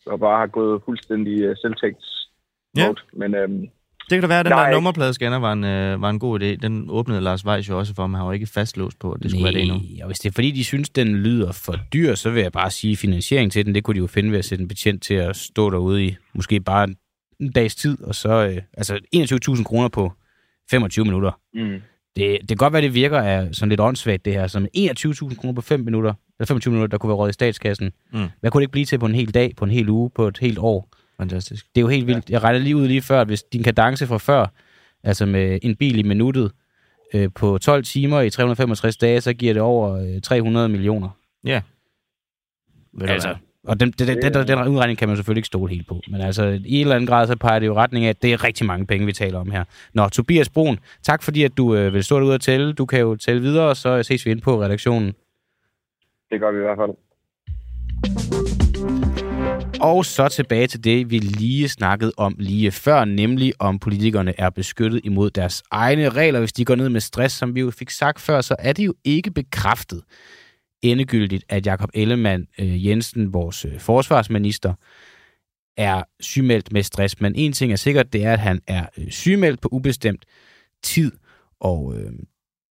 [SPEAKER 3] Og bare have gået fuldstændig uh, selvtægts
[SPEAKER 1] Ja.
[SPEAKER 3] Men øhm,
[SPEAKER 1] Det kan da være, at den
[SPEAKER 3] Nej,
[SPEAKER 1] der nummerpladescanner var en, øh, var en god idé. Den åbnede Lars Weiss jo også for, men han var ikke fastlåst på, at det skulle være det endnu.
[SPEAKER 2] Nej, og hvis det er fordi, de synes, den lyder for dyr, så vil jeg bare sige, finansiering til den, det kunne de jo finde ved at sætte en betjent til at stå derude i måske bare en- en dags tid, og så øh, altså 21.000 kroner på 25 minutter.
[SPEAKER 3] mm,
[SPEAKER 2] Det, det kan godt være, det virker af sådan lidt åndssvagt, det her, som 21.000 kroner på 5 minutter, eller 25 minutter, der kunne være råd i statskassen.
[SPEAKER 1] Mm.
[SPEAKER 2] Hvad kunne det ikke blive til på en hel dag, på en hel uge, på et helt år?
[SPEAKER 1] Fantastisk.
[SPEAKER 2] Det er jo helt vildt. Jeg regnede lige ud lige før, at hvis din kadence fra før, altså med en bil i minuttet, øh, på 12 timer i 365 dage, så giver det over øh, 300 millioner.
[SPEAKER 1] Ja. Ved
[SPEAKER 2] Altså, og den, den, den, den, den udregning kan man selvfølgelig ikke stole helt på. Men altså, i en eller anden grad, så peger det jo retning af, at det er rigtig mange penge, vi taler om her. Nå, Tobias Brun, tak fordi, at du øh, vil stå derude og tælle. Du kan jo tælle videre, og så ses vi ind på redaktionen.
[SPEAKER 3] det gør vi i hvert fald.
[SPEAKER 2] Og så tilbage til det, vi lige snakkede om lige før, nemlig om politikerne er beskyttet imod deres egne regler, hvis de går ned med stress, som vi jo fik sagt før, så er det jo ikke bekræftet endegyldigt, at Jakob Ellemann øh, Jensen, vores øh, forsvarsminister, er sygemeldt med stress. Men en ting er sikkert, det er, at han er øh, sygemeldt på ubestemt tid. Og øh,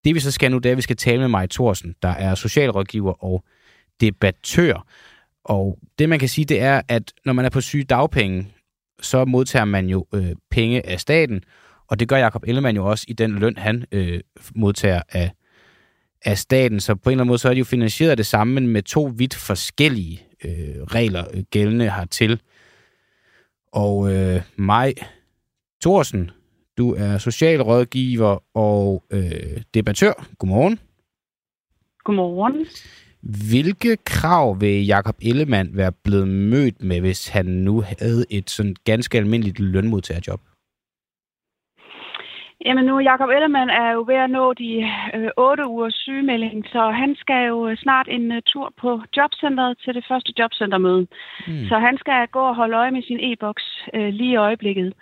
[SPEAKER 2] det vi så skal nu, det er, at vi skal tale med Maj Thorsen, der er socialrådgiver og debattør. Og det man kan sige, det er, at når man er på syge dagpenge, så modtager man jo øh, penge af staten, og det gør Jakob Ellemann jo også i den løn, han øh, modtager af, af staten. Så på en eller anden måde, så er de jo finansieret af det samme, men med to vidt forskellige øh, regler øh, gældende hertil. Og øh, Maj Thorsen, du er socialrådgiver og øh, debattør. Godmorgen.
[SPEAKER 6] Godmorgen.
[SPEAKER 2] Hvilke krav vil Jakob Ellemann være blevet mødt med, hvis han nu havde et sådan ganske almindeligt lønmodtagerjob?
[SPEAKER 6] Jamen nu, Jakob Ellemann er jo ved at nå de øh, 8 ugers sygemelding, så han skal jo snart en uh, tur på jobcentret til det første jobcentermøde.
[SPEAKER 2] Hmm.
[SPEAKER 6] Så han skal gå og holde øje med sin e-boks øh, lige i øjeblikket.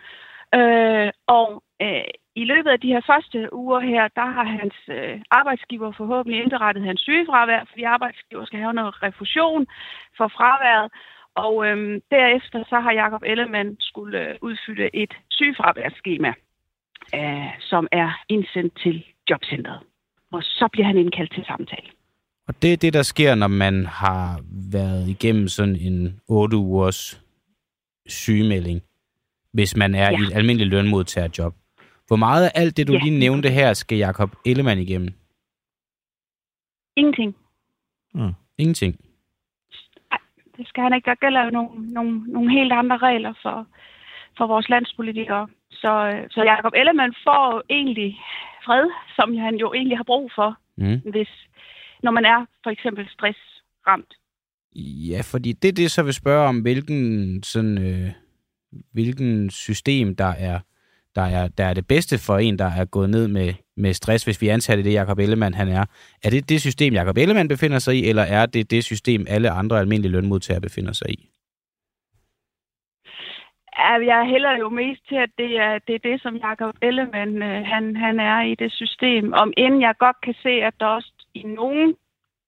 [SPEAKER 6] Øh, og øh, i løbet af de her første uger her, der har hans øh, arbejdsgiver forhåbentlig indberettet hans sygefravær, fordi arbejdsgiver skal have noget refusion for fraværet. Og øh, derefter så har Jakob Ellemann skulle øh, udfylde et sygefraværsskema, øh, som er indsendt til jobcentret. Og så bliver han indkaldt til samtale.
[SPEAKER 2] Og det er det, der sker, når man har været igennem sådan en 8 ugers sygemelding, hvis man er. Ja. i et almindeligt lønmodtagerjob. Hvor meget af alt det, du ja. Lige nævnte her, skal Jakob Ellemann igennem?
[SPEAKER 6] Ingenting.
[SPEAKER 2] Ingenting.
[SPEAKER 6] Det skal han ikke. Der gælder jo nogle, nogle, nogle helt andre regler for, for vores landspolitikere. Så, øh, så Jacob Ellemann får egentlig fred, som han jo egentlig har brug for,
[SPEAKER 2] Mm.
[SPEAKER 6] hvis, når man er for eksempel stressramt.
[SPEAKER 2] Ja, fordi det er det, så vil spørge om, hvilken, sådan, øh, hvilken system, der er, der, er, der er det bedste for en, der er gået ned med, med stress, hvis vi antager det, Jacob Ellemann han er. Er det det system, Jacob Ellemann befinder sig i, eller er det det system, alle andre almindelige lønmodtagere befinder sig i?
[SPEAKER 6] Ja, jeg hælder jo mest til, at det er det, er det som Jacob Ellemann øh, han, han er i det system. Om end jeg godt kan se, at der også i nogle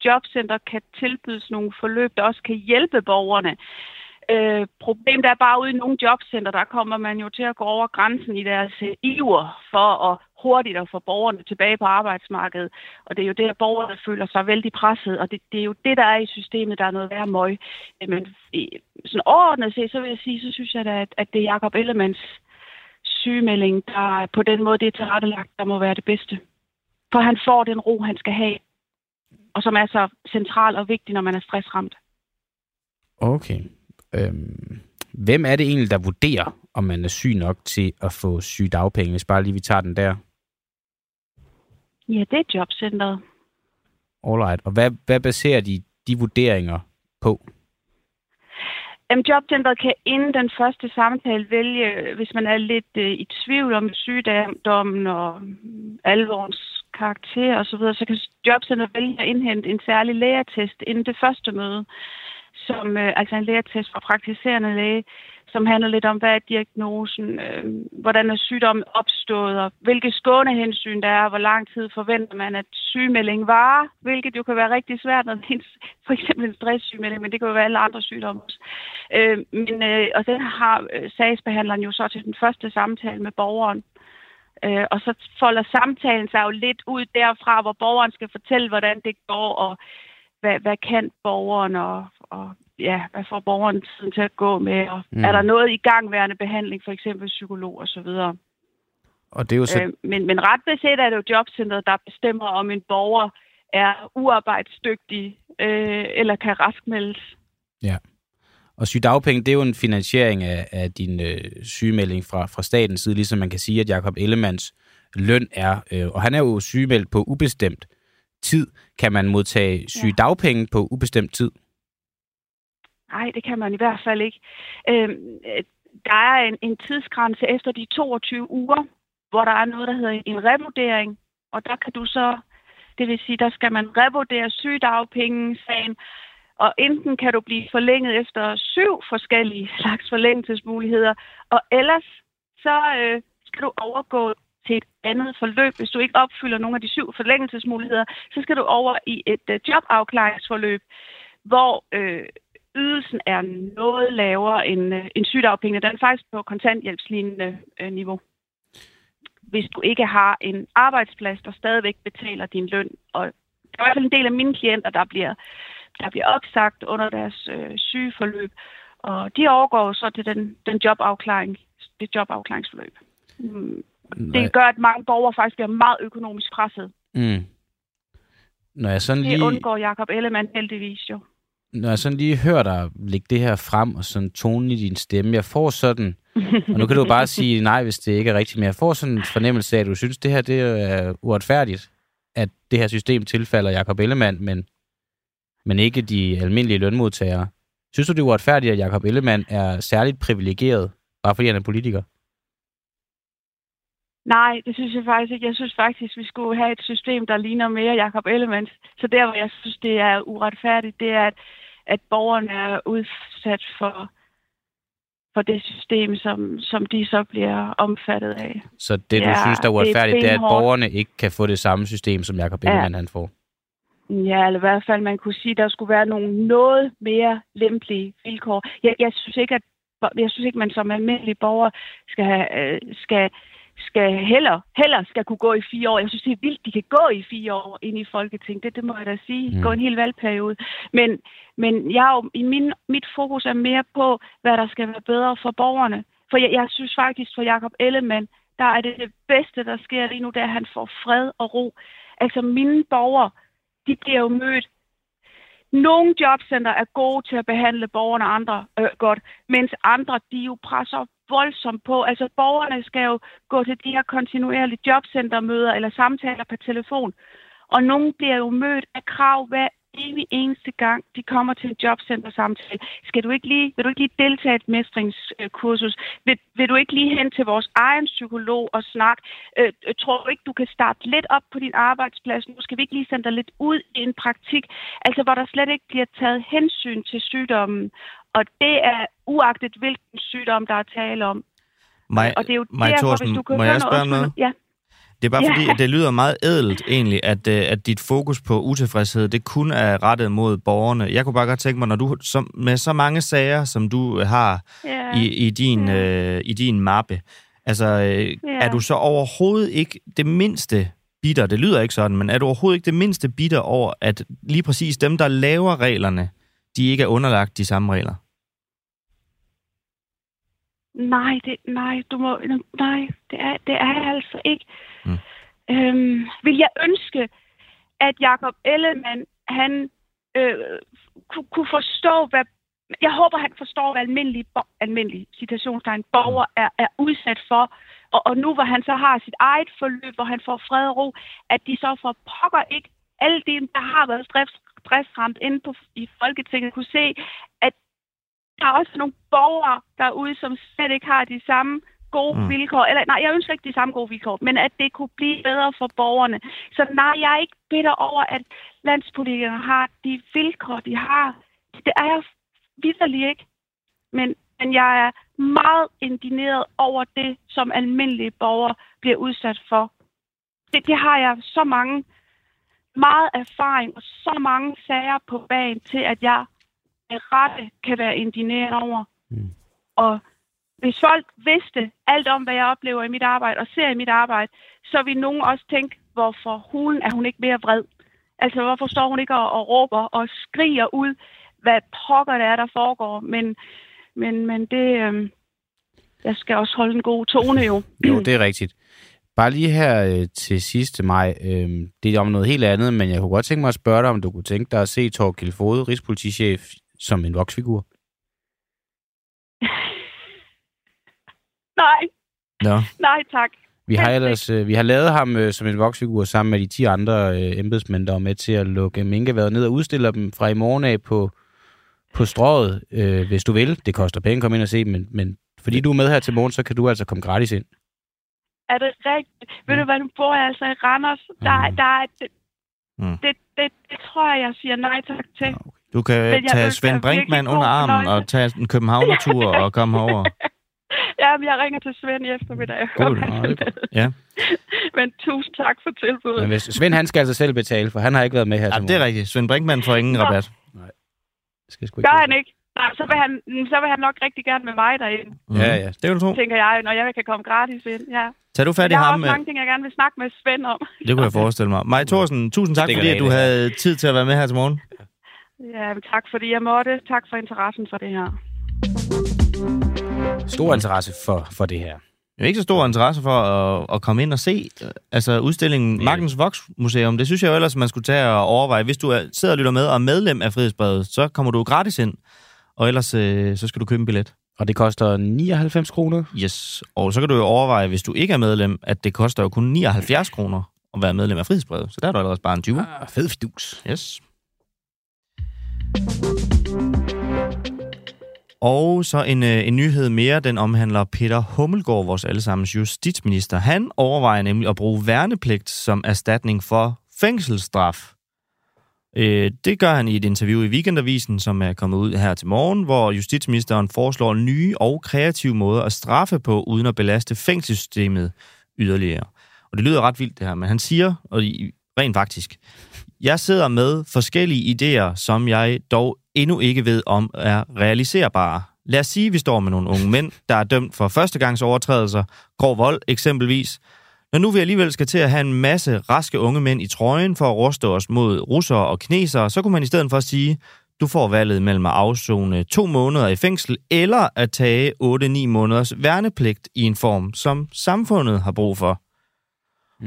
[SPEAKER 6] jobcenter kan tilbydes nogle forløb, der også kan hjælpe borgerne. Øh, problemet er bare ude i nogle jobcenter, der kommer man jo til at gå over grænsen i deres øh, iver for at hurtigt at få borgerne tilbage på arbejdsmarkedet. Og det er jo det, at borgerne føler sig vældig presset, og det, det er jo det, der er i systemet, der er noget værd møg. Øh, men sådan overordnet set, så vil jeg sige, så synes jeg da, at, at det er Jacob Ellemanns sygemelding, der på den måde, det er tilrettelagt, der må være det bedste. For han får den ro, han skal have, og som er så central og vigtig, når man er stressramt.
[SPEAKER 2] Okay. Øhm, hvem er det egentlig, der vurderer, om man er syg nok til at få sygedagpenge, hvis bare lige vi tager den der?
[SPEAKER 6] Ja, det er jobcentret.
[SPEAKER 2] Alright. Og hvad, hvad baserer de de vurderinger på?
[SPEAKER 6] Jamen, jobcentret kan inden den første samtale vælge, hvis man er lidt øh, i tvivl om sygdommen og alvorens karakter osv., så, videre, så kan jobcentret vælge at indhente en særlig lægetest inden det første møde, som øh, altså en lægetest fra praktiserende læge, som handler lidt om, hvad er diagnosen, øh, hvordan er sygdommen opstået, og hvilke skånehensyn der er, hvor lang tid forventer man, at sygemelding varer, hvilket jo kan være rigtig svært, når det er for eksempel en stresssygemelding, men det kan jo være alle andre sygdomme også. Øh, men, øh, og den har øh, sagsbehandleren jo så til den første samtale med borgeren. Øh, og så folder samtalen sig jo lidt ud derfra, hvor borgeren skal fortælle, hvordan det går, og hvad, hvad kan borgeren, og, og ja, hvad får borgeren tiden til at gå med, og mm. er der noget i gangværende behandling, for eksempel psykolog og så videre.
[SPEAKER 2] Og det er jo så...
[SPEAKER 6] øh, men, men ret beset er det jo jobcentret, der bestemmer, om en borger er uarbejdsdygtig øh, eller kan raskmeldes.
[SPEAKER 2] Ja. Og sygdagpenge, det er jo en finansiering af, af din øh, sygemelding fra, fra statens side, ligesom man kan sige, at Jakob Ellemands løn er. Øh, og han er jo sygemeldt på ubestemt tid. Kan man modtage sygdagpenge ja. på ubestemt tid?
[SPEAKER 6] Nej, det kan man i hvert fald ikke. Øh, der er en, en tidsgrænse efter de 22 uger, hvor der er noget, der hedder en revurdering, og der kan du så, det vil sige, der skal man revurdere sygedagpenge-sagen, og enten kan du blive forlænget efter syv forskellige slags forlængelsesmuligheder, og ellers så øh, skal du overgå til et andet forløb. Hvis du ikke opfylder nogle af de syv forlængelsesmuligheder, så skal du over i et øh, jobafklaringsforløb, hvor øh, ydelsen er noget lavere end, øh, end sygdagpenge. Den er faktisk på kontanthjælpslignende øh, niveau. Hvis du ikke har en arbejdsplads, der stadigvæk betaler din løn. Og der er i hvert fald en del af mine klienter, der bliver, der bliver opsagt under deres øh, sygeforløb. Og de overgår så til den, den jobafklaring, det jobafklaringsforløb. Mm. Det gør, at mange borgere faktisk bliver meget økonomisk presset.
[SPEAKER 2] Mm. Når jeg sådan lige...
[SPEAKER 6] Det undgår Jacob Ellemann heldigvis jo
[SPEAKER 2] når jeg sådan lige hører dig lægge det her frem, og sådan tonen i din stemme, jeg får sådan, og nu kan du bare sige nej, hvis det ikke er rigtigt, men jeg får sådan en fornemmelse af, at du synes, det her det er uretfærdigt, at det her system tilfalder Jakob Ellemann, men, men ikke de almindelige lønmodtagere. Synes du, det er uretfærdigt, at Jakob Ellemann er særligt privilegeret, bare fordi han er politiker?
[SPEAKER 6] Nej, det synes jeg faktisk ikke. Jeg synes faktisk, vi skulle have et system, der ligner mere Jakob Ellemann. Så der, hvor jeg synes, det er uretfærdigt, det er, at at borgerne er udsat for, for det system, som, som de så bliver omfattet af.
[SPEAKER 2] Så det, du ja, synes, der er uretfærdigt, det er, det er, at borgerne ikke kan få det samme system, som Jacob Ellemann ja. han får?
[SPEAKER 6] Ja, eller i hvert fald, man kunne sige, at der skulle være nogle noget mere lempelige vilkår. Jeg, jeg synes ikke, at jeg synes ikke, man som almindelig borger skal, have, øh, skal skal heller, heller skal kunne gå i fire år. Jeg synes, det er vildt, de kan gå i fire år ind i Folketinget. Det, det må jeg da sige. Mm. Gå en hel valgperiode. Men, men jeg i min, mit fokus er mere på, hvad der skal være bedre for borgerne. For jeg, jeg synes faktisk, for Jakob Ellemann, der er det det bedste, der sker lige nu, det er, at han får fred og ro. Altså mine borgere, de bliver jo mødt nogle jobcenter er gode til at behandle borgerne andre øh, godt, mens andre de jo presser voldsomt på. Altså borgerne skal jo gå til de her kontinuerlige jobcentermøder eller samtaler på telefon. Og nogle bliver jo mødt af krav hver evig eneste gang, de kommer til en jobcenter-samtale. Skal du ikke lige, vil du ikke lige deltage i et mestringskursus? Vil, vil du ikke lige hen til vores egen psykolog og snakke? Øh, øh tror du ikke, du kan starte lidt op på din arbejdsplads? Nu skal vi ikke lige sende dig lidt ud i en praktik? Altså, hvor der slet ikke bliver taget hensyn til sygdommen. Og det er uagtet, hvilken sygdom, der er tale om.
[SPEAKER 1] Maj, og det er jo Maj derfor, Thorsten, hvis du kan må jeg spørge noget? Ja. Det er bare ja. fordi, at det lyder meget ædelt egentlig, at, øh, at dit fokus på utilfredshed, det kun er rettet mod borgerne. Jeg kunne bare godt tænke mig, når du som, med så mange sager, som du har ja. i, i, din, ja. øh, i din mappe, altså øh, ja. er du så overhovedet ikke det mindste bitter, det lyder ikke sådan, men er du overhovedet ikke det mindste bitter over, at lige præcis dem, der laver reglerne, de ikke er underlagt de samme regler?
[SPEAKER 6] Nej, det, nej, du må, nej, det er, det er jeg altså ikke. Mm. Øhm, vil jeg ønske, at Jakob Ellemann, han øh, kunne, kunne forstå, hvad jeg håber, han forstår, hvad almindelige, almindelige citationstegn borger er, er udsat for, og, og nu hvor han så har sit eget forløb, hvor han får fred og ro, at de så får pokker ikke alle dem, der har været stress, stressramt inde på, i Folketinget, kunne se, at der er også nogle borgere derude, som slet ikke har de samme gode mm. vilkår. Eller nej, jeg ønsker ikke de samme gode vilkår, men at det kunne blive bedre for borgerne. Så nej, jeg er ikke bitter over, at landspolitikerne har de vilkår, de har. Det er jeg vidderlig ikke. Men, men jeg er meget indineret over det, som almindelige borgere bliver udsat for. Det, det har jeg så mange meget erfaring og så mange sager på banen til, at jeg med rette kan være indineret over. Mm. Og hvis folk vidste alt om, hvad jeg oplever i mit arbejde og ser i mit arbejde, så vil nogen også tænke, hvorfor hun er hun ikke mere vred. Altså, hvorfor står hun ikke og, og råber og skriger ud, hvad pokker det er, der foregår. Men, men, men det... Øh, jeg skal også holde en god tone, jo.
[SPEAKER 2] jo, det er rigtigt. Bare lige her øh, til sidst til mig. Øh, det er om noget helt andet, men jeg kunne godt tænke mig at spørge dig, om du kunne tænke dig at se Torkild Fode, rigspolitichef, som en voksfigur? <laughs>
[SPEAKER 6] Nej.
[SPEAKER 2] Ja.
[SPEAKER 6] Nej, tak.
[SPEAKER 2] Vi har ellers øh, vi har lavet ham øh, som en voksfigur sammen med de 10 andre øh, embedsmænd, der var med til at lukke minkeværet ned og udstille dem fra i morgen af på, på strået, øh, hvis du vil. Det koster penge at komme ind og se, men, men fordi du er med her til morgen, så kan du altså komme gratis ind.
[SPEAKER 6] Er det rigtigt? Mm. Ved du hvad, nu bor jeg altså i Randers. Der, mm. der er, det, mm. det, det, det tror jeg, jeg siger nej tak til. Okay.
[SPEAKER 1] Du kan tage Svend Brinkmann under armen og tage en Københavner-tur <laughs> og komme herover. <laughs>
[SPEAKER 6] Ja, men jeg ringer til Svend i eftermiddag.
[SPEAKER 1] God, ja. <laughs>
[SPEAKER 6] men tusind tak for tilbuddet. Men
[SPEAKER 2] hvis Svend, han skal altså selv betale, for han har ikke været med her
[SPEAKER 1] ja, det er rigtigt. Svend Brinkmann får ingen rabat. Nej.
[SPEAKER 6] Det skal sgu ikke Gør han ikke? Nej, så vil, han, så vil han nok rigtig gerne med mig derinde.
[SPEAKER 2] Mm. Ja, ja,
[SPEAKER 1] det vil du tro.
[SPEAKER 6] Tænker jeg, når jeg kan komme gratis ind, ja.
[SPEAKER 1] Tag du fat i ham.
[SPEAKER 6] Jeg har også mange ting, jeg gerne vil snakke med Svend om.
[SPEAKER 1] Det kunne jeg forestille mig. Maj Thorsen, tusind tak, fordi at du havde tid til at være med her til morgen.
[SPEAKER 6] Ja, tak fordi jeg måtte. Tak for interessen for det her.
[SPEAKER 2] Stor interesse for, for det her.
[SPEAKER 1] Jeg er ikke så stor interesse for at, at komme ind og se altså udstillingen Magtens Voksmuseum. Det synes jeg jo ellers, man skulle tage og overveje. Hvis du sidder og lytter med og er medlem af Frihedsbrevet, så kommer du gratis ind, og ellers øh, så skal du købe en billet.
[SPEAKER 2] Og det koster 99 kroner?
[SPEAKER 1] Yes, og så kan du jo overveje, hvis du ikke er medlem, at det koster jo kun 79 kroner at være medlem af Frihedsbrevet. Så der er du allerede bare en 20.
[SPEAKER 2] Ah, fed fidus.
[SPEAKER 1] Yes. Og så en, øh, en nyhed mere, den omhandler Peter Hummelgaard, vores allesammens justitsminister. Han overvejer nemlig at bruge værnepligt som erstatning for fængselsstraf. Øh, det gør han i et interview i Weekendavisen, som er kommet ud her til morgen, hvor justitsministeren foreslår nye og kreative måder at straffe på, uden at belaste fængselssystemet yderligere. Og det lyder ret vildt det her, men han siger, og rent faktisk, jeg sidder med forskellige idéer, som jeg dog endnu ikke ved om er realiserbare. Lad os sige, at vi står med nogle unge mænd, der er dømt for førstegangsovertrædelser, grov vold eksempelvis. Når nu vi alligevel skal til at have en masse raske unge mænd i trøjen for at ruste os mod russere og kinesere, så kunne man i stedet for sige, du får valget mellem at afzone to måneder i fængsel, eller at tage 8-9 måneders værnepligt i en form, som samfundet har brug for.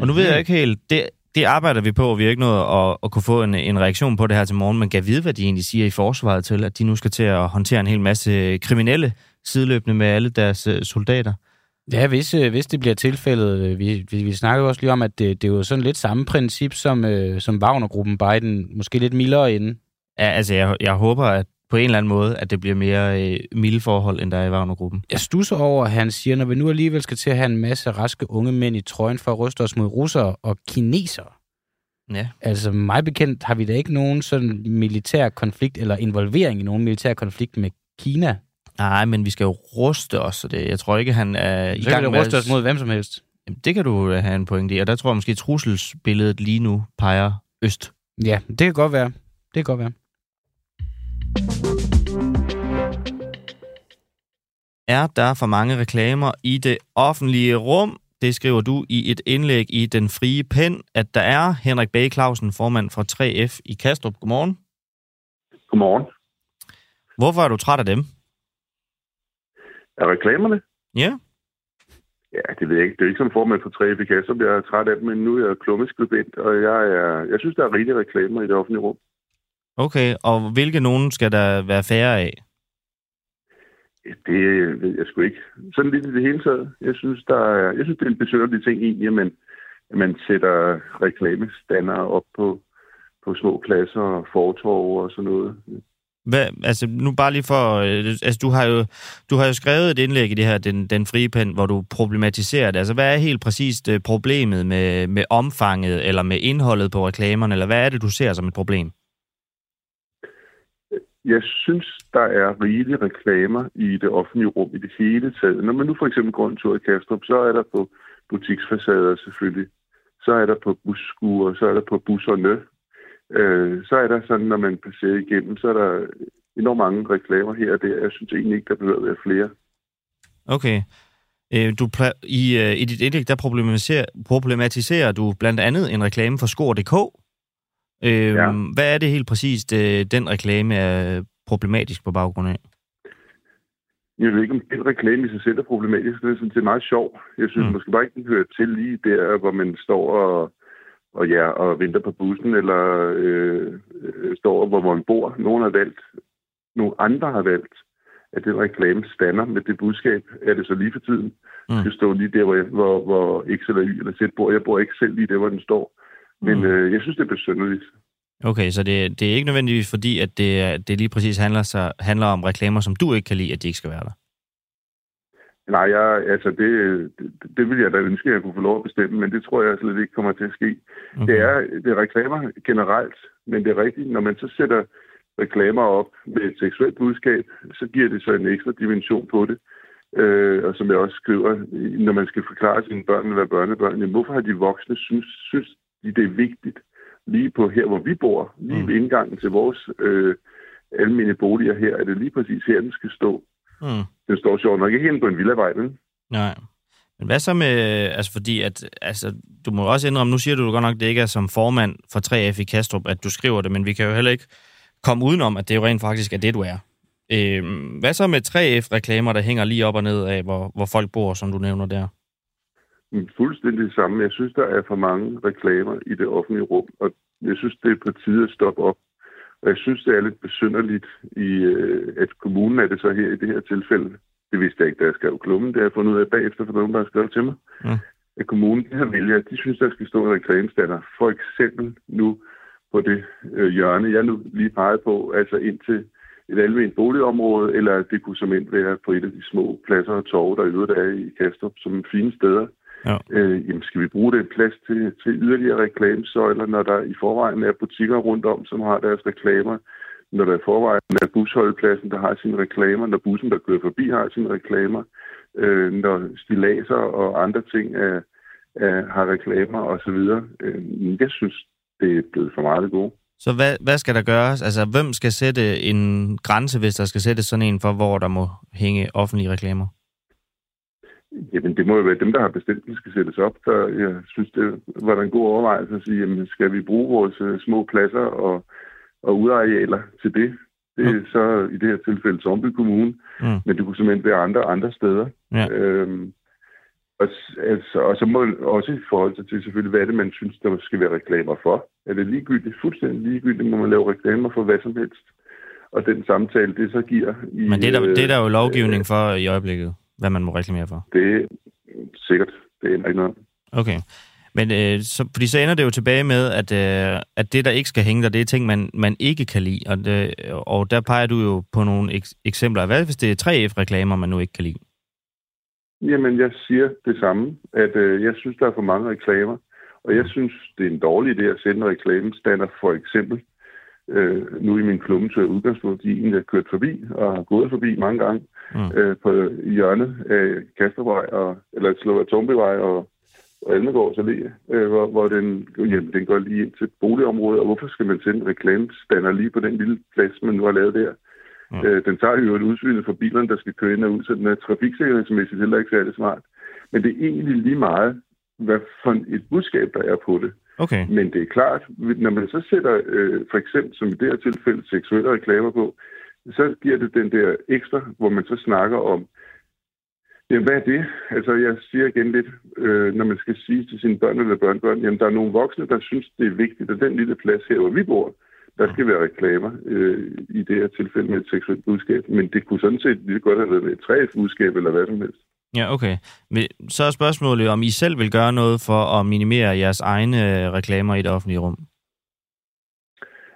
[SPEAKER 1] Og nu ved jeg mhm. ikke helt, det det arbejder vi på, og vi har ikke nået at, at kunne få en, en reaktion på det her til morgen, men kan vide, hvad de egentlig siger i forsvaret til, at de nu skal til at håndtere en hel masse kriminelle sideløbende med alle deres øh, soldater.
[SPEAKER 2] Ja, hvis, øh, hvis det bliver tilfældet. Øh, vi, vi, vi snakker jo også lige om, at det, det er jo sådan lidt samme princip som, øh, som Wagner-gruppen, Biden, måske lidt mildere inden.
[SPEAKER 1] Ja, altså jeg, jeg håber, at på en eller anden måde, at det bliver mere øh, milde forhold, end der er i Wagner-gruppen.
[SPEAKER 2] Jeg stusser over, at han siger, når vi nu alligevel skal til at have en masse raske unge mænd i trøjen for at ryste os mod russere og kinesere.
[SPEAKER 1] Ja.
[SPEAKER 2] Altså mig bekendt har vi da ikke nogen sådan militær konflikt, eller involvering i nogen militær konflikt med Kina.
[SPEAKER 1] Nej, men vi skal jo ruste os, så det, jeg tror ikke, han er
[SPEAKER 2] i gang med... ruste os mod hvem som helst.
[SPEAKER 1] Jamen, det kan du have en pointe i, og der tror jeg måske, at trusselsbilledet lige nu peger øst.
[SPEAKER 2] Ja, det kan godt være. Det kan godt være.
[SPEAKER 1] Er der for mange reklamer i det offentlige rum? Det skriver du i et indlæg i Den Frie Pen, at der er Henrik Bage Clausen, formand for 3F i Kastrup. Godmorgen.
[SPEAKER 7] Godmorgen.
[SPEAKER 1] Hvorfor er du træt af dem?
[SPEAKER 7] Af reklamerne?
[SPEAKER 1] Ja.
[SPEAKER 7] Ja, det ved jeg ikke. Det er ikke som formand for 3F i Kastrup. Jeg er træt af dem, men nu er jeg klummeskribent, og jeg, er, jeg synes, der er rigelige reklamer i det offentlige rum.
[SPEAKER 1] Okay, og hvilke nogen skal der være færre af?
[SPEAKER 7] Det ved jeg sgu ikke. Sådan lidt i det hele taget. Jeg synes, der er, jeg synes det er en besøgelig ting i, at man, at man sætter reklamestander op på, på små pladser og fortorv og sådan noget.
[SPEAKER 1] Hvad, altså nu bare lige for, øh, altså du har jo, du har jo skrevet et indlæg i det her, den, den frie pen, hvor du problematiserer det. Altså hvad er helt præcist øh, problemet med, med omfanget eller med indholdet på reklamerne, eller hvad er det, du ser som et problem?
[SPEAKER 7] Jeg synes, der er rigelige reklamer i det offentlige rum i det hele taget. Når man nu for eksempel går en tur i Kastrup, så er der på butiksfacader selvfølgelig. Så er der på busskuer, så er der på busserne, øh, så er der sådan, når man passerer igennem, så er der enormt mange reklamer her og der. Jeg synes egentlig ikke, der behøver at være flere.
[SPEAKER 1] Okay. Øh, du i, øh, I dit indlæg, der problematiserer, problematiserer du blandt andet en reklame for Skor.dk. Øh, ja. Hvad er det helt præcist, øh, den reklame er problematisk på baggrund af?
[SPEAKER 7] Jeg ved ikke, om den reklame i sig selv er problematisk. Det er sådan set meget sjov. Jeg synes mm. måske bare ikke, den hører til lige der, hvor man står og og ja, og venter på bussen, eller øh, står, hvor man bor. Nogen har valgt, nogle andre har valgt, at den reklame stander med det budskab, er det så lige for tiden. Mm. skal stå lige der, hvor, jeg, hvor, hvor X eller Y eller Z bor. Jeg bor ikke selv lige der, hvor den står. Men mm. øh, jeg synes, det er besynderligt.
[SPEAKER 1] Okay, så det, det er ikke nødvendigvis fordi, at det, det lige præcis handler, så, handler om reklamer, som du ikke kan lide, at de ikke skal være der?
[SPEAKER 7] Nej, jeg, altså det, det, det vil jeg da ønske, at jeg kunne få lov at bestemme, men det tror jeg slet ikke kommer til at ske. Okay. Det, er, det er reklamer generelt, men det er rigtigt, når man så sætter reklamer op med et seksuelt budskab, så giver det så en ekstra dimension på det. Øh, og som jeg også skriver, når man skal forklare sine børn eller børnebørn, jamen, hvorfor har de voksne synes, synes de, det er vigtigt lige på her, hvor vi bor, lige ved mm. indgangen til vores øh, almindelige boliger her, er det lige præcis her, den skal stå. Mm. Den står sjovt nok ikke hen på en villavej, vel?
[SPEAKER 1] Nej. Men hvad så med, altså fordi at, altså, du må også indrømme, nu siger du godt nok, at det ikke er som formand for 3F i Kastrup, at du skriver det, men vi kan jo heller ikke komme udenom, at det jo rent faktisk er det, du er. Øh, hvad så med 3F-reklamer, der hænger lige op og ned af, hvor, hvor folk bor, som du nævner der?
[SPEAKER 7] Fuldstændig det samme. Jeg synes, der er for mange reklamer i det offentlige rum, og jeg synes, det er på tide at stoppe op og jeg synes, det er lidt besynderligt, i, øh, at kommunen er det så her i det her tilfælde. Det vidste jeg ikke, da jeg skrev klummen. Det har jeg fundet ud af bagefter, for nogen, der har skrevet til mig. Ja. At kommunen har vælger, de synes, der skal stå en reklamestander. For eksempel nu på det øh, hjørne, jeg nu lige peger på, altså ind til et almindeligt boligområde, eller det kunne som være på et af de små pladser og torve, der i øvrigt er i Kastrup, som fine steder. Ja. Øh, jamen, skal vi bruge den plads til, til yderligere reklamesøjler, når der i forvejen er butikker rundt om, som har deres reklamer, når der i forvejen er busholdpladsen, der har sine reklamer, når bussen, der kører forbi, har sine reklamer, øh, når stilaser og andre ting er, er, har reklamer osv. Øh, jeg synes, det er blevet for meget gode.
[SPEAKER 1] Så hvad, hvad skal der gøres? Altså, hvem skal sætte en grænse, hvis der skal sættes sådan en for, hvor der må hænge offentlige reklamer?
[SPEAKER 7] Jamen, det må jo være dem, der har bestemt, at skal sættes op. Så jeg synes, det var en god overvejelse at sige, jamen, skal vi bruge vores uh, små pladser og, og udarealer til det? Det er ja. så i det her tilfælde Zombie Kommune, mm. men det kunne simpelthen være andre andre steder. Ja. Øhm, og, altså, og så må også i forhold til selvfølgelig, hvad er det, man synes, der skal være reklamer for. Er det ligegyldigt? Fuldstændig ligegyldigt, må man lave reklamer for hvad som helst. Og den samtale, det så giver... I,
[SPEAKER 1] Men det er der, det er der jo lovgivning for i øjeblikket hvad man må reklamere for?
[SPEAKER 7] Det er sikkert. Det er ikke noget.
[SPEAKER 1] Okay. Men øh, så, fordi så ender det jo tilbage med, at, øh, at det, der ikke skal hænge der, det er ting, man, man ikke kan lide. Og, det, og der peger du jo på nogle ek- eksempler. Hvad hvis det er 3F-reklamer, man nu ikke kan lide?
[SPEAKER 7] Jamen, jeg siger det samme, at øh, jeg synes, der er for mange reklamer. Og jeg synes, det er en dårlig idé at sende reklamestander for eksempel. Øh, nu i min klummetur udgangspunkt, de egentlig har kørt forbi og har gået forbi mange gange mm. øh, på hjørnet af Kastervej, og, eller slå Atombevej og, og Almegårds Allé, øh, hvor, hvor den, jamen, den går lige ind til boligområdet, og hvorfor skal man sende reklamestander lige på den lille plads, man nu har lavet der? Mm. Øh, den tager jo et udsyn for bilerne, der skal køre ind og ud, så den er trafiksikkerhedsmæssigt heller ikke særlig smart. Men det er egentlig lige meget, hvad for et budskab, der er på det.
[SPEAKER 1] Okay.
[SPEAKER 7] Men det er klart, når man så sætter øh, for eksempel, som i det her tilfælde, seksuelle reklamer på, så giver det den der ekstra, hvor man så snakker om, jamen hvad er det? Altså jeg siger igen lidt, øh, når man skal sige til sine børn eller børnebørn, jamen der er nogle voksne, der synes, det er vigtigt, at den lille plads her, hvor vi bor, Der skal være reklamer øh, i det her tilfælde med et seksuelt budskab, men det kunne sådan set lige godt have været med et 3F-budskab eller hvad som helst.
[SPEAKER 1] Ja, okay. Men så er spørgsmålet, om I selv vil gøre noget for at minimere jeres egne øh, reklamer i det offentlige rum?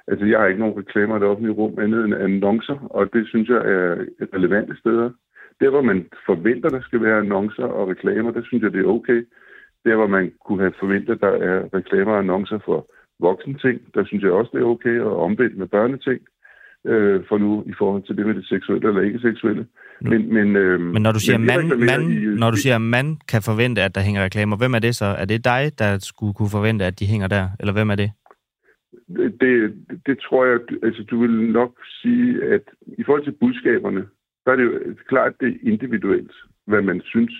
[SPEAKER 7] Altså, jeg har ikke nogen reklamer i det offentlige rum andet end annoncer, og det synes jeg er relevante steder. Der, hvor man forventer, der skal være annoncer og reklamer, der synes jeg, det er okay. Der, hvor man kunne have forventet, der er reklamer og annoncer for voksne ting, der synes jeg også, det er okay, og omvendt med børneting, øh, for nu i forhold til det med det seksuelle eller ikke seksuelle. Men, men, øh,
[SPEAKER 1] Men når du siger, man, man,
[SPEAKER 7] i-
[SPEAKER 1] når du siger, man kan forvente, at der hænger reklamer, hvem er det så? Er det dig, der skulle kunne forvente, at de hænger der? Eller hvem er det?
[SPEAKER 7] det, det tror jeg, altså du vil nok sige, at i forhold til budskaberne, der er det jo klart, det er individuelt, hvad man synes,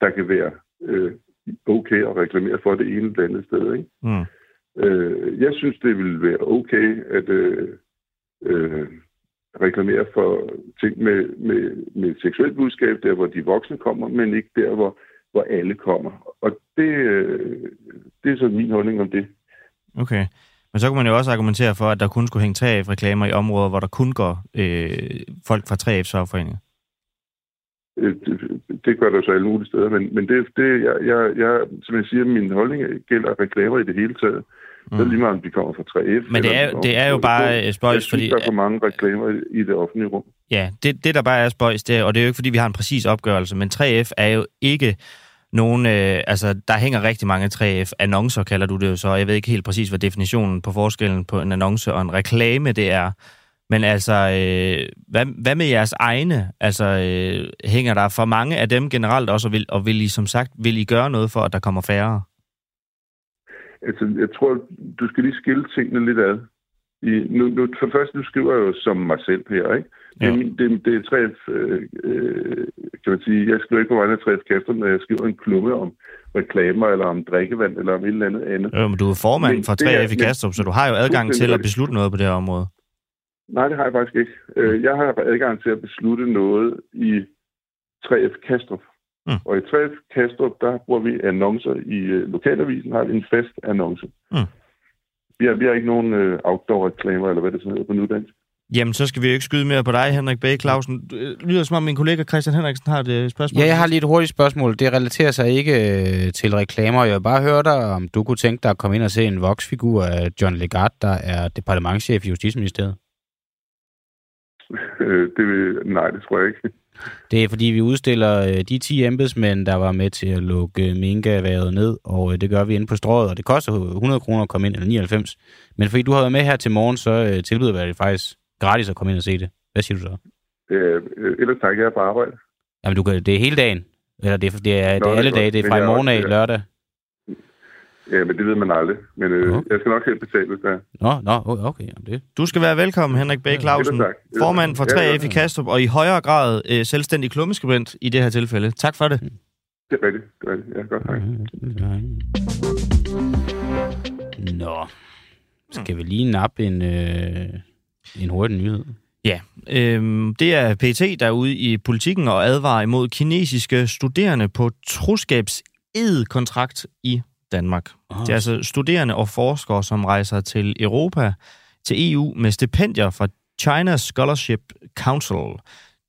[SPEAKER 7] der kan være øh, okay at reklamere for det ene eller det andet sted. Ikke?
[SPEAKER 1] Mm.
[SPEAKER 7] Øh, jeg synes, det vil være okay at øh, øh, reklamere for ting med, med, med et seksuelt budskab, der hvor de voksne kommer, men ikke der, hvor, hvor alle kommer. Og det, øh, det er så min holdning om det.
[SPEAKER 1] Okay. Men så kunne man jo også argumentere for, at der kun skulle hænge 3F-reklamer i områder, hvor der kun går øh, folk fra 3F's fagforening.
[SPEAKER 7] Øh, det, det gør der så alle mulige steder, men, men det, det jeg, jeg, jeg, som jeg siger, min holdning gælder reklamer i det hele taget. Mm. Så er det lige meget, om de kommer fra 3F.
[SPEAKER 1] Men det er,
[SPEAKER 7] eller
[SPEAKER 1] det er jo bare øh,
[SPEAKER 7] Jeg
[SPEAKER 1] spøjs,
[SPEAKER 7] synes,
[SPEAKER 1] fordi...
[SPEAKER 7] der er for mange reklamer i- i det offentlige rum.
[SPEAKER 1] Ja, det, det der bare er spøjs, det og det er jo ikke, fordi vi har en præcis opgørelse, men 3F er jo ikke nogen... Øh, altså, der hænger rigtig mange 3F-annoncer, kalder du det jo så. Jeg ved ikke helt præcis, hvad definitionen på forskellen på en annonce og en reklame det er. Men altså, øh, hvad, hvad med jeres egne? Altså, øh, hænger der for mange af dem generelt også, og vil, og vil I som sagt, vil I gøre noget for, at der kommer færre?
[SPEAKER 7] Altså, jeg tror, du skal lige skille tingene lidt ad. I, nu, nu, for det første, du skriver jo som mig selv her, ikke? Det, er
[SPEAKER 1] Ja.
[SPEAKER 7] min- det, det er 3F, øh, øh, kan man sige, jeg skriver ikke på vegne af 3F Kæfter, når jeg skriver en klumme om reklamer, eller om drikkevand, eller om et eller andet andet.
[SPEAKER 1] Øh, men du er formand
[SPEAKER 7] Men
[SPEAKER 1] for
[SPEAKER 7] det er-
[SPEAKER 1] 3F i Kastrup, så du har jo adgang til at beslutte noget på det her område.
[SPEAKER 7] Nej, det har jeg faktisk ikke. Øh, Jeg har adgang til at beslutte noget i 3F Kastrup.
[SPEAKER 1] Mm.
[SPEAKER 7] Og i 3F Kastrup, der bruger vi annoncer i øh, lokalavisen, har vi en fast annonce.
[SPEAKER 1] Mm.
[SPEAKER 7] Vi, har, vi har ikke nogen øh, outdoor-reklamer, eller hvad det sådan hedder på nudansk.
[SPEAKER 1] Jamen, så skal vi jo ikke skyde mere på dig, Henrik B. Clausen. Det lyder som om min kollega Christian Henriksen har et øh, spørgsmål.
[SPEAKER 2] Ja, jeg har lige et hurtigt spørgsmål. Det relaterer sig ikke øh, til reklamer. Jeg vil bare høre dig, om du kunne tænke dig at komme ind og se en voksfigur af John Legard, der er departementchef i Justitsministeriet. <laughs>
[SPEAKER 7] Øh, det vil, nej, det tror jeg ikke.
[SPEAKER 2] Det er fordi, vi udstiller øh, de 10 embedsmænd, der var med til at lukke minkaværet ned, og øh, det gør vi inde på strået, og det koster 100 kroner at komme ind, eller 99. Men fordi du har været med her til morgen, så øh, tilbyder vi dig faktisk gratis at komme ind og se det. Hvad siger du så?
[SPEAKER 7] Øh, ellers tak, jeg er på arbejde.
[SPEAKER 2] Jamen, du kan, det er hele dagen. Eller det er, det er, det
[SPEAKER 7] Nå,
[SPEAKER 2] er
[SPEAKER 7] det
[SPEAKER 2] alle
[SPEAKER 7] er
[SPEAKER 2] dage.
[SPEAKER 7] godt.
[SPEAKER 2] Det er fra i morgen af lørdag.
[SPEAKER 7] Ja, men det ved man aldrig. Men øh,
[SPEAKER 2] Okay.
[SPEAKER 7] jeg skal nok helt betale, hvis der er.
[SPEAKER 2] Nå, nå, okay. Jamen, det.
[SPEAKER 1] Du skal være velkommen, Henrik B. Clausen,
[SPEAKER 7] tak.
[SPEAKER 1] Formand for
[SPEAKER 7] tak. Ja,
[SPEAKER 1] 3F i Kastrup, og i højere grad øh, selvstændig klummeskribent i det her tilfælde. Tak for det.
[SPEAKER 7] Det er rigtigt. Det er rigtigt. Ja, godt. Hej.
[SPEAKER 2] Nå. Skal vi lige nappe en, øh, en hurtig nyhed?
[SPEAKER 1] Ja, øhm, det er PET, der er ude i politikken og advarer imod kinesiske studerende på troskabs-ed-kontrakt i Danmark.
[SPEAKER 2] Oh,
[SPEAKER 1] Det er altså studerende og forskere, som rejser til Europa, til EU med stipendier fra China Scholarship Council.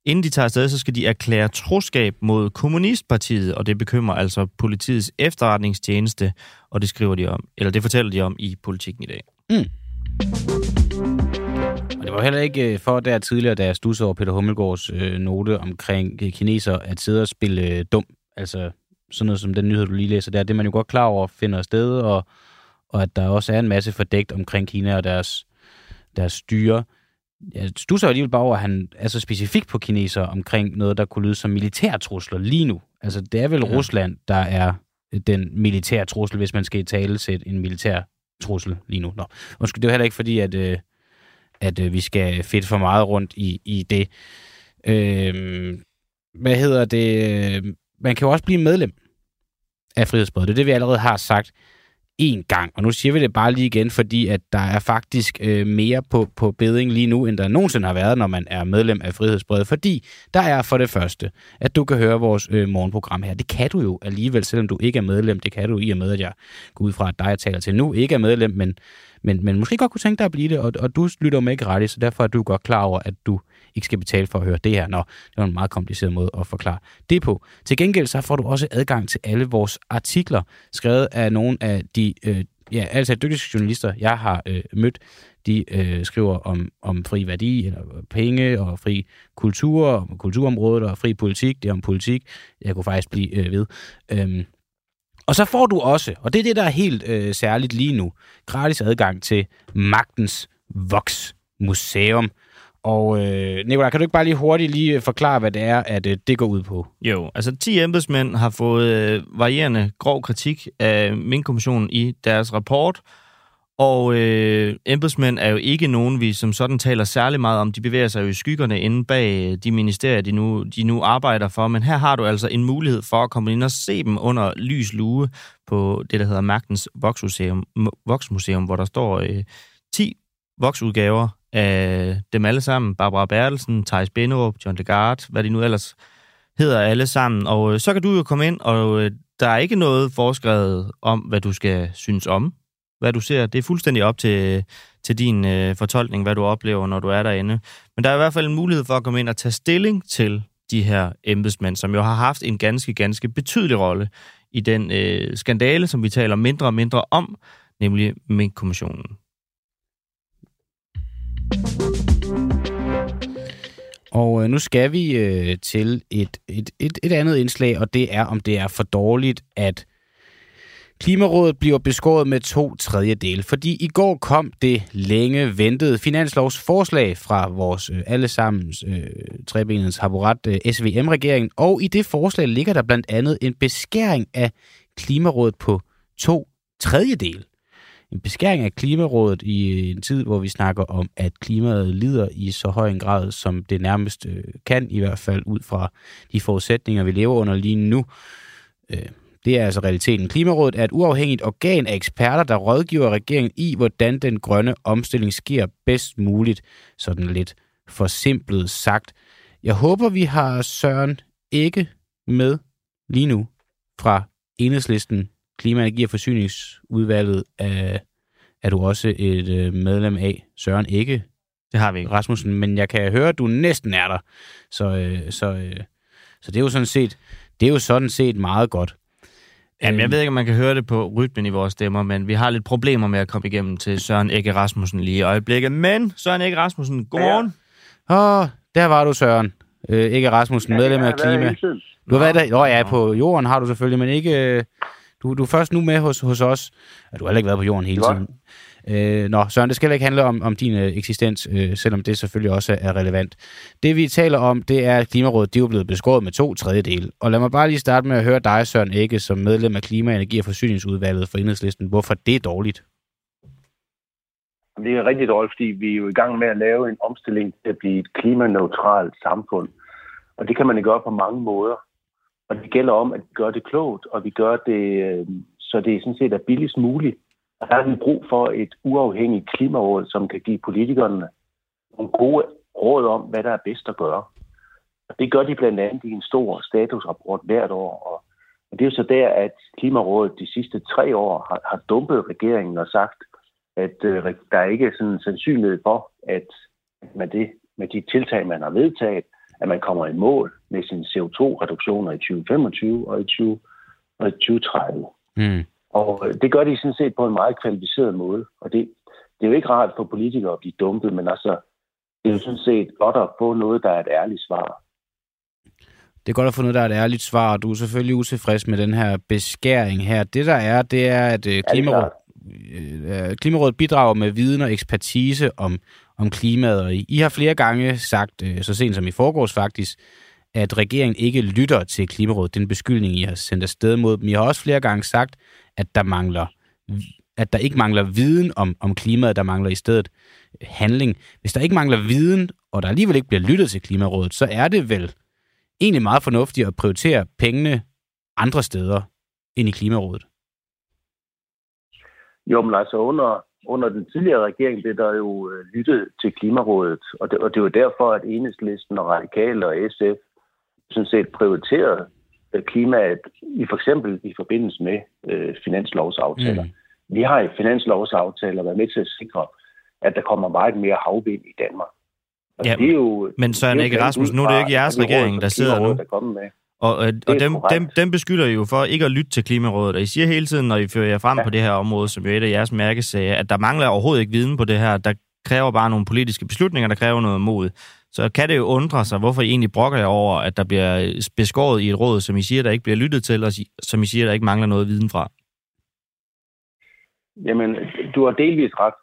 [SPEAKER 1] Inden de tager afsted, så skal de erklære troskab mod Kommunistpartiet, og det bekymrer altså politiets efterretningstjeneste, og det skriver de om, eller det fortæller de om i politikken i dag.
[SPEAKER 2] Og det var heller ikke øh, for der tidligere, da jeg stussede over Peter Hummelgaards øh, note omkring øh, kineser, at sidde og spille øh, dum. Altså sådan noget som den nyhed, du lige læser der. Det er man jo godt klar over finder sted, og, og at der også er en masse fordækt omkring Kina og deres, deres styre. Jeg stusser jo alligevel bare over, at han er så specifik på kineser omkring noget, der kunne lyde som militærtrusler lige nu. Altså det er vel
[SPEAKER 1] Ja.
[SPEAKER 2] Rusland, der er den militære trussel, hvis man skal i tale sætte en militær trussel lige nu. Nå, undskyld, det er jo heller ikke fordi, at... Øh, at øh, vi skal fedt for meget rundt i, i det. Øh, hvad hedder det? Man kan jo også blive medlem af Frihedsbrevet. Det er det, vi allerede har sagt en gang. Og nu siger vi det bare lige igen, fordi at der er faktisk øh, mere på, på beding lige nu, end der nogensinde har været, når man er medlem af Frihedsbrevet. Fordi der er for det første, at du kan høre vores øh, morgenprogram her. Det kan du jo alligevel, selvom du ikke er medlem. Det kan du i og med, at jeg går ud fra, at dig, jeg taler til nu, ikke er medlem, men men, men måske godt kunne tænke dig at blive det, og, og du lytter med gratis, så derfor er du godt klar over, at du ikke skal betale for at høre det her. Nå, det var en meget kompliceret måde at forklare det på. Til gengæld så får du også adgang til alle vores artikler, skrevet af nogle af de øh, ja, altså dygtige journalister, jeg har øh, mødt, de øh, skriver om, om fri værdi, eller penge, og fri kultur, og kulturområdet, og fri politik. Det er om politik. Jeg kunne faktisk blive øh, ved. Øhm, og så får du også, og det er det, der er helt øh, særligt lige nu, gratis adgang til Magtens Voks Museum. Og øh, Nicolaj, kan du ikke bare lige hurtigt lige øh, forklare, hvad det er, at øh, det går ud på?
[SPEAKER 1] Jo, altså 10 embedsmænd har fået øh, varierende grov kritik af Mink-kommissionen i deres rapport, og øh, embedsmænd er jo ikke nogen, vi som sådan taler særlig meget om. De bevæger sig jo i skyggerne inde bag øh, de ministerier, de nu, de nu arbejder for. Men her har du altså en mulighed for at komme ind og se dem under lys lue på det, der hedder Magtens Voksmuseum, Voksmuseum hvor der står øh, 10 voksudgaver af dem alle sammen. Barbara Bertelsen, Thijs Benderup, John Legard, hvad de nu ellers hedder alle sammen. Og øh, så kan du jo komme ind, og øh, der er ikke noget foreskrevet om, hvad du skal synes om hvad du ser. Det er fuldstændig op til, til din øh, fortolkning, hvad du oplever, når du er derinde. Men der er i hvert fald en mulighed for at komme ind og tage stilling til de her embedsmænd, som jo har haft en ganske, ganske betydelig rolle i den øh, skandale, som vi taler mindre og mindre om, nemlig Mink-kommissionen.
[SPEAKER 2] Og øh, nu skal vi øh, til et, et, et, et andet indslag, og det er, om det er for dårligt, at Klimarådet bliver beskåret med to tredjedele, fordi i går kom det længe ventede finanslovsforslag fra vores øh, allesammens øh, trebenens haborat øh, SVM-regeringen, og i det forslag ligger der blandt andet en beskæring af Klimarådet på to tredjedele. En beskæring af Klimarådet i en tid, hvor vi snakker om, at klimaet lider i så høj en grad, som det nærmest øh, kan, i hvert fald ud fra de forudsætninger, vi lever under lige nu. Øh, det er altså realiteten. Klimarådet er et uafhængigt organ af eksperter, der rådgiver regeringen i, hvordan den grønne omstilling sker bedst muligt, sådan lidt forsimplet sagt. Jeg håber, vi har Søren ikke med lige nu fra Enhedslisten Klima-, Energi- og Forsyningsudvalget. Er, er du også et øh, medlem af Søren ikke?
[SPEAKER 1] Det har vi ikke.
[SPEAKER 2] Rasmussen, men jeg kan høre, at du næsten er der. Så, øh, så, øh, så det er jo sådan set, det er jo sådan set meget godt.
[SPEAKER 1] Jamen, jeg ved ikke, om man kan høre det på rytmen i vores stemmer, men vi har lidt problemer med at komme igennem til Søren Ege Rasmussen lige i øjeblikket. Men Søren Ege Rasmussen, godmorgen.
[SPEAKER 2] Åh, oh, der var du, Søren. Øh, ikke Rasmussen, medlem af Klima. Du har været der? Nå ja, på jorden har du selvfølgelig, men ikke... Du, du er først nu med hos, hos os. Du har heller ikke været på jorden hele tiden. Øh, nå, Søren, det skal ikke handle om, om din øh, eksistens, øh, selvom det selvfølgelig også er relevant. Det vi taler om, det er, at Klimarådet de er blevet beskåret med to tredjedel. Og lad mig bare lige starte med at høre dig, Søren Ikke, som medlem af Klima-, Energi- og Forsyningsudvalget for Enhedslisten. Hvorfor det er dårligt?
[SPEAKER 8] Det er rigtig dårligt, fordi vi er jo i gang med at lave en omstilling til at blive et klimaneutralt samfund. Og det kan man gøre på mange måder. Og det gælder om, at vi gør det klogt, og vi gør det, øh, så det sådan set er billigst muligt. Og der er vi brug for et uafhængigt klimaråd, som kan give politikerne nogle gode råd om, hvad der er bedst at gøre. Og det gør de blandt andet i en stor statusrapport hvert år. Og det er jo så der, at Klimarådet de sidste tre år har, har dumpet regeringen og sagt, at øh, der er ikke sådan sandsynlighed for, at med, det, med de tiltag, man har vedtaget, at man kommer i mål med sine CO2-reduktioner i 2025 og i 20, og i 2030. Mm. Og øh, det gør de sådan set på en meget kvalificeret måde. Og det, det er jo ikke rart for politikere at blive dumpet, men altså, det er jo sådan set godt at få noget, der er et ærligt svar.
[SPEAKER 2] Det er godt at få noget, der er et ærligt svar, og du er selvfølgelig utilfreds med den her beskæring her. Det der er, det er, at øh, Klimarådet, øh, Klimarådet bidrager med viden og ekspertise om, om klimaet, og I har flere gange sagt, øh, så sent som i forgårs faktisk, at regeringen ikke lytter til Klimarådet. Den beskyldning, I har sendt afsted mod dem. I har også flere gange sagt, at der mangler at der ikke mangler viden om, om klimaet, der mangler i stedet handling. Hvis der ikke mangler viden, og der alligevel ikke bliver lyttet til Klimarådet, så er det vel egentlig meget fornuftigt at prioritere pengene andre steder end i Klimarådet.
[SPEAKER 8] Jo, men altså under, under den tidligere regering blev der jo øh, lyttet til Klimarådet, og det, og det var derfor, at Enhedslisten og Radikale og SF sådan set prioriteret øh, klimaet, i for eksempel i forbindelse med øh, finanslovsaftaler. Mm. Vi har i finanslovsaftaler været med til at sikre, at der kommer meget mere havvind i Danmark. Og
[SPEAKER 1] Ja,
[SPEAKER 8] det er jo,
[SPEAKER 1] men Søren Rasmussen,
[SPEAKER 8] ud
[SPEAKER 1] nu er det ikke jeres regering, der sidder nu.
[SPEAKER 8] er kommet med.
[SPEAKER 1] Og, og,
[SPEAKER 8] er
[SPEAKER 1] og dem,
[SPEAKER 8] korrekt.
[SPEAKER 1] dem, dem beskylder I jo for ikke at lytte til Klimarådet, og I siger hele tiden, når I fører jer frem ja. På det her område, som jo er et af jeres mærkesager, at der mangler overhovedet ikke viden på det her. Der kræver bare nogle politiske beslutninger, der kræver noget mod. Så kan det jo undre sig, hvorfor I egentlig brokker jer over, at der bliver beskåret i et råd, som I siger, der ikke bliver lyttet til, og som I siger, der ikke mangler noget viden fra.
[SPEAKER 8] Jamen, du har delvis ret.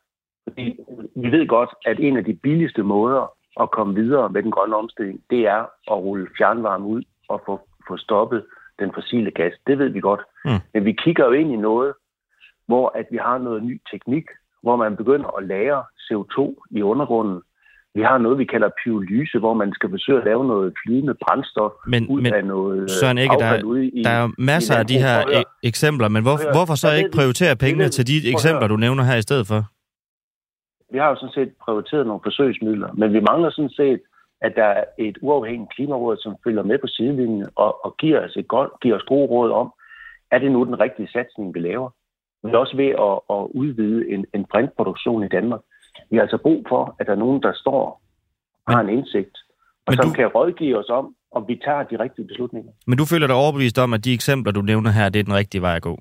[SPEAKER 8] Fordi vi ved godt, at en af de billigste måder at komme videre med den grønne omstilling, det er at rulle fjernvarme ud og få, få stoppet den fossile gas. Det ved vi godt.
[SPEAKER 1] Mm.
[SPEAKER 8] Men vi kigger jo ind i noget, hvor at vi har noget ny teknik, hvor man begynder at lære CO2 i undergrunden. Vi har noget, vi kalder pyrolyse, hvor man skal forsøge at lave noget flydende brændstof
[SPEAKER 1] Men,
[SPEAKER 8] ud
[SPEAKER 1] men
[SPEAKER 8] af noget øh,
[SPEAKER 1] Søren Egge, der,
[SPEAKER 8] ude i,
[SPEAKER 1] der er masser
[SPEAKER 8] i
[SPEAKER 1] af de her e- eksempler, men hvor, hvorfor så ikke prioritere pengene til de eksempler, du nævner her i stedet for?
[SPEAKER 8] Vi har jo sådan set prioriteret nogle forsøgsmidler, men vi mangler sådan set, at der er et uafhængigt klimaråd, som følger med på sidelinjen og, og giver, os et godt, giver os gode råd om, er det nu den rigtige satsning, vi laver? Er også ved at, at udvide en, en brintproduktion i Danmark. Vi har altså brug for, at der er nogen, der står og har en indsigt, og
[SPEAKER 1] men
[SPEAKER 8] som
[SPEAKER 1] du-
[SPEAKER 8] kan rådgive os om, om vi tager de rigtige beslutninger.
[SPEAKER 1] Men du føler dig overbevist om, at de eksempler, du nævner her, det er den rigtige vej at gå?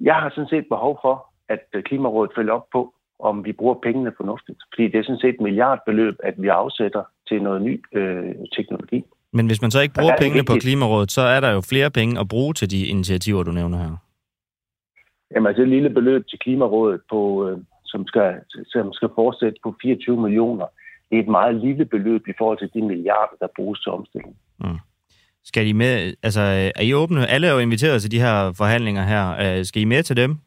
[SPEAKER 8] Jeg har sådan set behov for, at øh, Klimarådet følger op på, om vi bruger pengene fornuftigt. Fordi det er sådan set et milliardbeløb, at vi afsætter til noget ny øh, teknologi.
[SPEAKER 1] Men hvis man så ikke bruger
[SPEAKER 8] er det
[SPEAKER 1] pengene på
[SPEAKER 8] vigtigt.
[SPEAKER 1] Klimarådet, så er der jo flere penge at bruge til de initiativer, du nævner her.
[SPEAKER 8] Jamen altså et lille beløb til Klimarådet, på, øh, som, skal, som skal fortsætte på 24 millioner, det er et meget lille beløb i forhold til de milliarder, der bruges til omstilling.
[SPEAKER 1] Skal I med, altså er I åbne? Alle er jo inviteret til de her forhandlinger her. Øh, Skal I med til dem?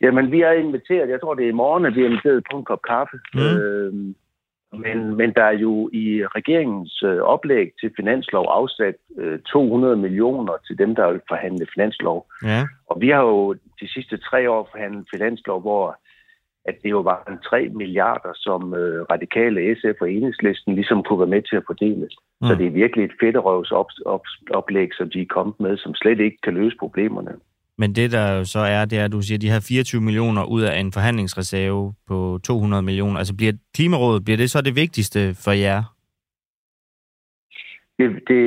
[SPEAKER 8] Jamen, vi er inviteret, jeg tror det er i morgen, at vi er inviteret på en kop kaffe.
[SPEAKER 1] Mm.
[SPEAKER 8] Øh, men, men der er jo i regeringens øh, oplæg til finanslov afsat øh, 200 millioner til dem, der vil forhandle finanslov.
[SPEAKER 1] Ja.
[SPEAKER 8] Og vi har jo de sidste tre år forhandlet finanslov, hvor at det jo var en 3 milliarder, som øh, radikale SF og enhedslisten ligesom kunne være med til at fordele. Mm. Så det er virkelig et fedterøvs op, op, oplæg, som de er kommet med, som slet ikke kan løse problemerne.
[SPEAKER 1] Men det der jo så er, det er, at du siger, de her 24 millioner ud af en forhandlingsreserve på 200 millioner. Altså bliver Klimarådet, bliver det så det vigtigste for jer?
[SPEAKER 8] Det, det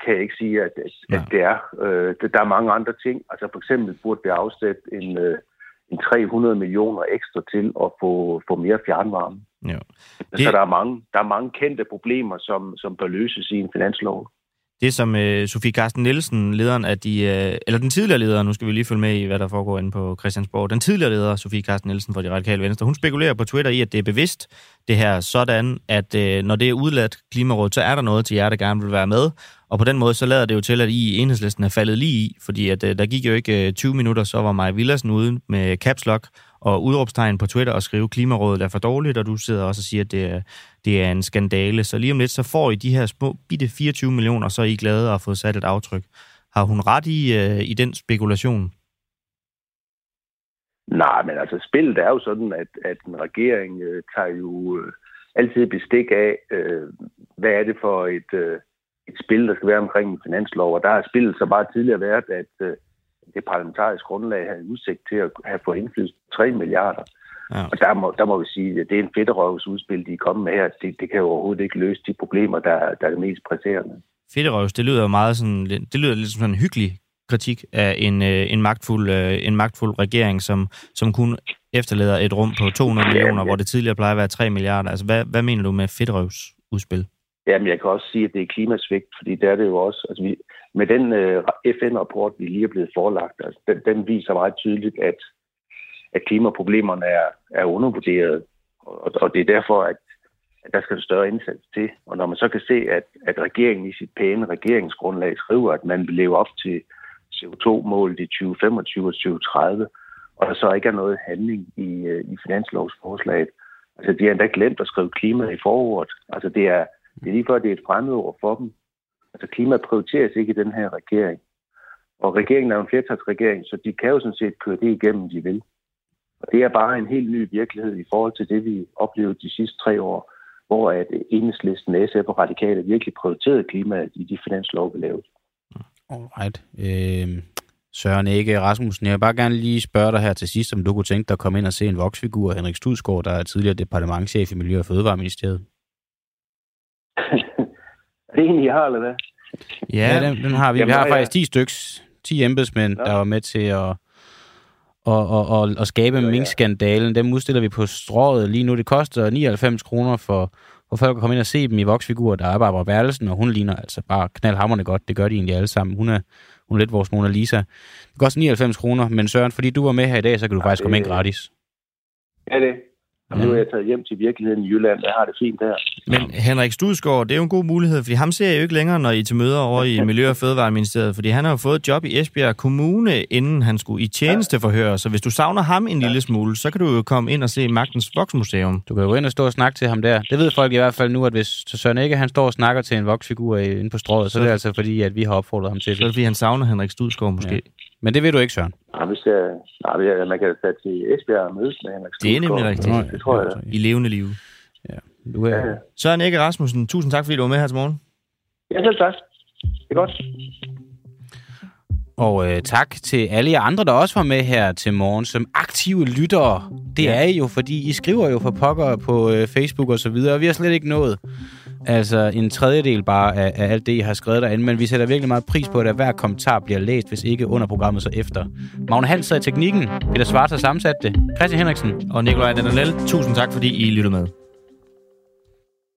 [SPEAKER 8] kan jeg ikke sige, at, at, at det er. Øh, der- er mange andre ting. Altså for eksempel burde vi afsætte en, øh, en 300 millioner ekstra til at få, få mere fjernvarme.
[SPEAKER 1] Jo.
[SPEAKER 8] Det...
[SPEAKER 1] Det-
[SPEAKER 8] Så der er, mange, der er mange kendte problemer, som, som bør løses i en finanslov.
[SPEAKER 1] Det som øh, Sofie Carsten Nielsen, lederen af de, øh, eller den tidligere leder, nu skal vi lige følge med i, hvad der foregår inde på Christiansborg, den tidligere leder, Sofie Carsten Nielsen fra de radikale venstre, hun spekulerer på Twitter i, at det er bevidst, det her sådan, at øh, når det er udladt klimaråd, så er der noget til jer, der gerne vil være med, og på den måde, så lader det jo til, at I i enhedslisten er faldet lige i, fordi at, øh, der gik jo ikke øh, 20 minutter, så var Maja Villersen ude med caps lock og udråbstegn på Twitter og skrive, klimarådet er for dårligt, og du sidder også og siger, at det er, det er en skandale. Så lige om lidt, så får I de her små bitte 24 millioner, så er I glade og har fået sat et aftryk. Har hun ret i, øh, i den spekulation?
[SPEAKER 8] Nej, men altså spillet er jo sådan, at, at en regering øh, tager jo øh, altid bestik af, øh, hvad er det for et, øh, et spil, der skal være omkring en finanslov. Og der har spillet så bare tidligere været, at øh, det parlamentariske grundlag havde udsigt til at have fået indflydelse på 3 milliarder.
[SPEAKER 1] Ja.
[SPEAKER 8] Og der må, der må vi sige, at det er en fedterøvs udspil, de er kommet med her. Det, det kan jo overhovedet ikke løse de problemer, der, der er det mest presserende.
[SPEAKER 1] Fedterøvs, det lyder jo meget sådan, det lyder lidt som sådan en hyggelig kritik af en, øh, en, magtfuld, øh, en magtfuld regering, som, som kun efterlader et rum på 200 millioner, hvor det tidligere plejer at være 3 milliarder. Altså, hvad, hvad mener du med Fedterøvs udspil?
[SPEAKER 8] Jamen, jeg kan også sige, at det er klimasvigt, fordi der er det jo også, altså vi, med den øh, FN-rapport, vi lige er blevet forelagt, altså, den, den viser meget tydeligt, at, at klimaproblemerne er, er undervurderet, og, og det er derfor, at, at der skal en større indsats til. Og når man så kan se, at, at regeringen i sit pæne regeringsgrundlag skriver, at man vil leve op til CO2-målet i 2025 og 2030, og der så ikke er noget handling i, øh, i finanslovsforslaget. Altså, de har endda glemt at skrive klima i forordet. Altså, det er, det er lige før, det er et fremmedord for dem. Altså, klima prioriteres ikke i den her regering. Og regeringen er en flertalsregering, så de kan jo sådan set køre det igennem, de vil. Og det er bare en helt ny virkelighed i forhold til det, vi oplevede de sidste tre år, hvor at enhedslisten, SF og radikale virkelig prioriterede klimaet i de finanslov, vi lavede.
[SPEAKER 2] Alright. Øh, Søren Ege Rasmussen, jeg vil bare gerne lige spørge dig her til sidst, om du kunne tænke dig at komme ind og se en voksfigur, Henrik Studsgaard, der er tidligere departementchef i Miljø- og Fødevareministeriet. <laughs>
[SPEAKER 8] Er det en, I har, eller hvad?
[SPEAKER 2] Ja, ja den, den har vi.
[SPEAKER 8] Jamen,
[SPEAKER 2] vi har faktisk 10 styks, 10 embedsmænd,
[SPEAKER 8] Ja.
[SPEAKER 2] der var med til at, at, at, at, at skabe
[SPEAKER 8] Ja,
[SPEAKER 2] minkskandalen. Dem udstiller vi på strået lige nu. Det koster 99 kroner for, for folk at komme ind og se dem i voksfigurer. Der er Barbara Bertelsen, og hun ligner altså bare knaldhammerne godt. Det gør de egentlig alle sammen. Hun er, hun er lidt vores Mona Lisa. Det koster 99 kroner, men Søren, fordi du var med her i dag, så kan du
[SPEAKER 8] Ja,
[SPEAKER 2] faktisk komme ind gratis.
[SPEAKER 8] Ja, det. Jamen, nu er jeg taget hjem til virkeligheden i Jylland. Jeg har det fint der.
[SPEAKER 1] Men Henrik Studsgaard, det er jo en god mulighed, fordi ham ser jeg jo ikke længere, når I til møder over i <laughs> Miljø- og Fødevareministeriet, fordi han har jo fået et job i Esbjerg Kommune, inden han skulle i tjenesteforhør. Så hvis du savner ham en lille smule, så kan du jo komme ind og se Magtens Voksmuseum.
[SPEAKER 2] Du kan jo gå ind og stå og snakke til ham der. Det ved folk i hvert fald nu, at hvis Søren ikke han står og snakker til en voksfigur inde på strået, så er det altså fordi, at vi har opfordret ham til
[SPEAKER 1] Så er det,
[SPEAKER 2] det.
[SPEAKER 1] fordi han savner Henrik Studsgaard måske.
[SPEAKER 2] Ja. Men det ved du ikke, Søren.
[SPEAKER 8] Nej, hvis jeg, nej, men jeg- man kan tage til Esbjerg og mødes med Henrik
[SPEAKER 1] Det er nemlig rigtigt.
[SPEAKER 8] Det, det tror jeg.
[SPEAKER 1] I levende liv.
[SPEAKER 2] Du er,
[SPEAKER 8] Ja, ja.
[SPEAKER 1] Søren Ege Rasmussen, tusind tak, fordi du var med her til morgen.
[SPEAKER 8] Ja, selv tak. Det er godt.
[SPEAKER 2] Og øh, tak til alle jer andre, der også var med her til morgen som aktive lyttere. Det
[SPEAKER 1] Ja.
[SPEAKER 2] er I jo, fordi I skriver jo for pokker på øh, Facebook og så videre, og vi har slet ikke nået altså en tredjedel bare af, af alt det, I har skrevet derinde, men vi sætter virkelig meget pris på, at hver kommentar bliver læst, hvis ikke under programmet, så efter. Magne Hans sad i teknikken, Peter Svart har sammensat det, Christian Henriksen,
[SPEAKER 1] Og Nikolaj Danalel. tusind tak, fordi I lyttede med.